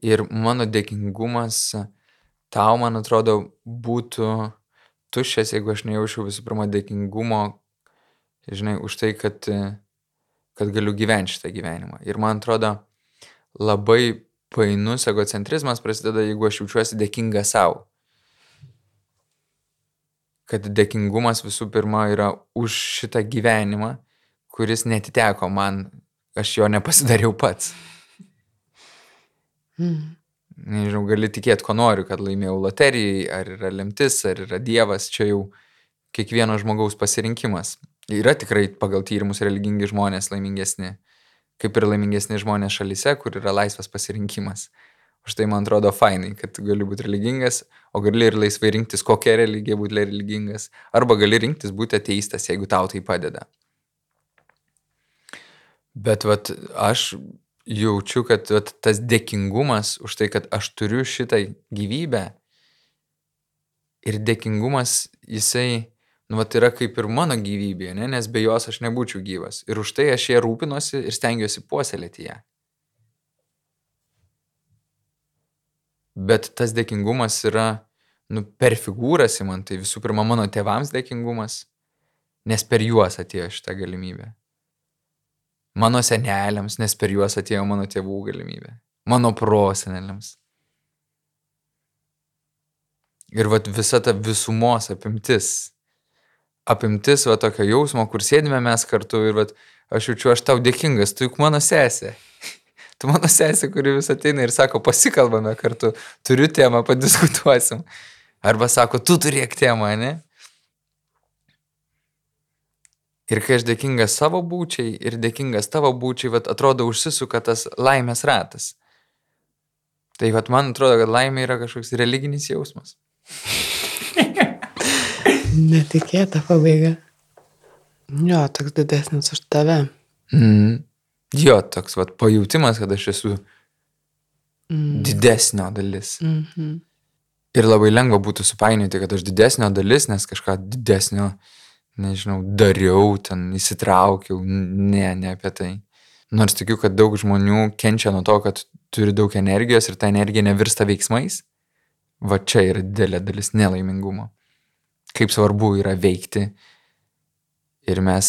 Ir mano dėkingumas tau, man atrodo, būtų tuščias, jeigu aš nejaučiau visų pirma dėkingumo, žinai, už tai, kad, kad galiu gyventi šitą gyvenimą. Ir man atrodo, labai painus egocentrizmas prasideda, jeigu aš jaučiuosi dėkinga savo. Kad dėkingumas visų pirma yra už šitą gyvenimą, kuris netiteko man, aš jo nepasidariau pats. Mm. Nežinau, gali tikėti, ko noriu, kad laimėjau loterijai, ar yra lemtis, ar yra dievas, čia jau kiekvieno žmogaus pasirinkimas. Yra tikrai pagal tyrimus religingi žmonės laimingesni, kaip ir laimingesni žmonės šalise, kur yra laisvas pasirinkimas. Už tai man atrodo fainai, kad gali būti religingas, o gali ir laisvai rinktis, kokią religiją būti religingas, arba gali rinktis būti ateistas, jeigu tau tai padeda. Bet vat, aš jaučiu, kad vat, tas dėkingumas už tai, kad aš turiu šitą gyvybę ir dėkingumas jisai, nu, vat, yra kaip ir mano gyvybė, ne? nes be jos aš nebūčiau gyvas. Ir už tai aš ją rūpinosi ir stengiuosi puoselėti ją. Bet tas dėkingumas yra, nu, per figūras į man, tai visų pirma mano tėvams dėkingumas, nes per juos atėjo šitą galimybę. Mano seneliams, nes per juos atėjo mano tėvų galimybė. Mano proseneliams. Ir vat visa ta visumos apimtis. Apimtis va tokio jausmo, kur sėdime mes kartu ir vat aš jaučiu, aš tau dėkingas, tu juk mano sesė. [laughs] Tu mano sesė, kuri vis ateina ir sako, pasikalbame kartu, turiu temą, padiskutuosim. Arba sako, tu turėk temą, ne? Ir kai aš dėkingas savo būčiai ir dėkingas tavo būčiai, vat, atrodo užsisuka tas laimės ratas. Tai vat, man atrodo, kad laimė yra kažkoks religinis jausmas. [laughs] Netikėta pabaiga. Jo, toks didesnis už tave. Mm. Jo, toks vat, pajūtimas, kad aš esu Mm. didesnio dalis. Mhm. Ir labai lengva būtų supainioti, kad aš didesnio dalis, nes kažką didesnio, nežinau, dariau, ten įsitraukiau. Ne, ne apie tai. Nors tikiu, kad daug žmonių kenčia nuo to, kad turi daug energijos ir ta energija nevirsta veiksmais. Va čia yra didelė dalis nelaimingumo. Kaip svarbu yra veikti. Ir mes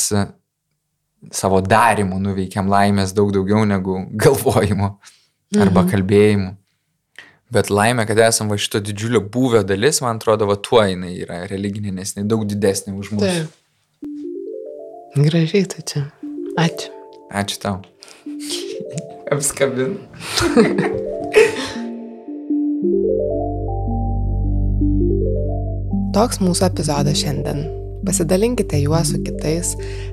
savo darimu nuveikiam laimės daug daugiau negu [laughs] galvojimo arba Mhm. kalbėjimu. Bet laimė, kad esam va šito didžiulio būvio dalis, man atrodo, va tuo jinai yra religinė, nes jinai daug didesnė už mus. Taip. Gražiai tu čia. Ačiū. Ačiū tau. [laughs] Apskabin. [laughs] Toks mūsų epizodas šiandien. Pasidalinkite juo su kitais.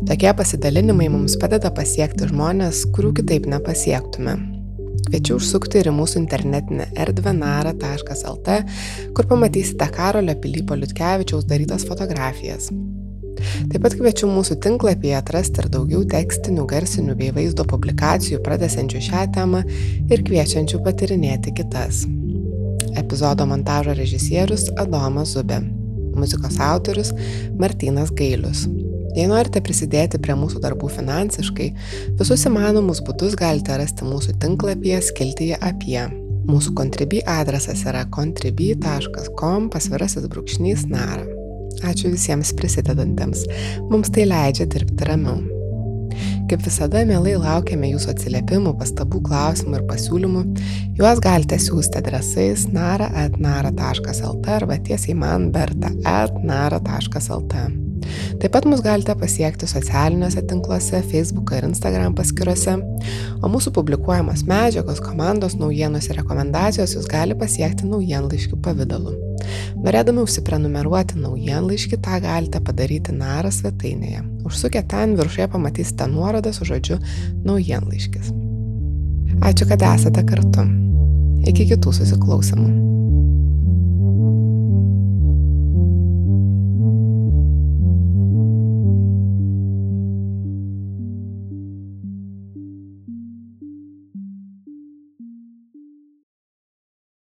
Tokie pasidalinimai mums padeda pasiekti žmonės, kurių kitaip nepasiektume. Kviečiu užsukti ir į mūsų internetinę erdvę nara.lt, kur pamatysite Karolio Pilypo Liutkevičiaus darytas fotografijas. Taip pat kviečiu mūsų tinklapyje atrasti ir daugiau tekstinių, garsinių bei vaizdo publikacijų pratesančių šią temą ir kviečiančių patirinėti kitas. Epizodo montažo režisierius Adomas Zubė, muzikos autorius Martinas Gailius. Jei norite prisidėti prie mūsų darbų finansiškai, visus įmanomus būdus galite rasti mūsų tinklapyje skiltyje apie. Mūsų kontribį adresas yra contribui.com pasvirasis brūkšnys nara. Ačiū visiems prisidedantiems. Mums tai leidžia dirbti ramiau. Kaip visada, mielai laukiame jūsų atsiliepimų, pastabų, klausimų ir pasiūlymų. Juos galite siūsti adresais nara.nara.lt arba tiesiai man berta.nara.lt. Taip pat mus galite pasiekti socialiniuose tinkluose, Facebook ir Instagram paskiruose, o mūsų publikuojamos medžiagos, komandos naujienos ir rekomendacijos jūs gali pasiekti naujienlaiškių pavydalu. Norėdami užsiprenumeruoti naujienlaiškį, tą galite padaryti Nara svetainėje. Užsukę ten viršuje pamatysite nuorodą su žodžiu naujienlaiškis. Ačiū, kad esate kartu. Iki kitų susiklausimų.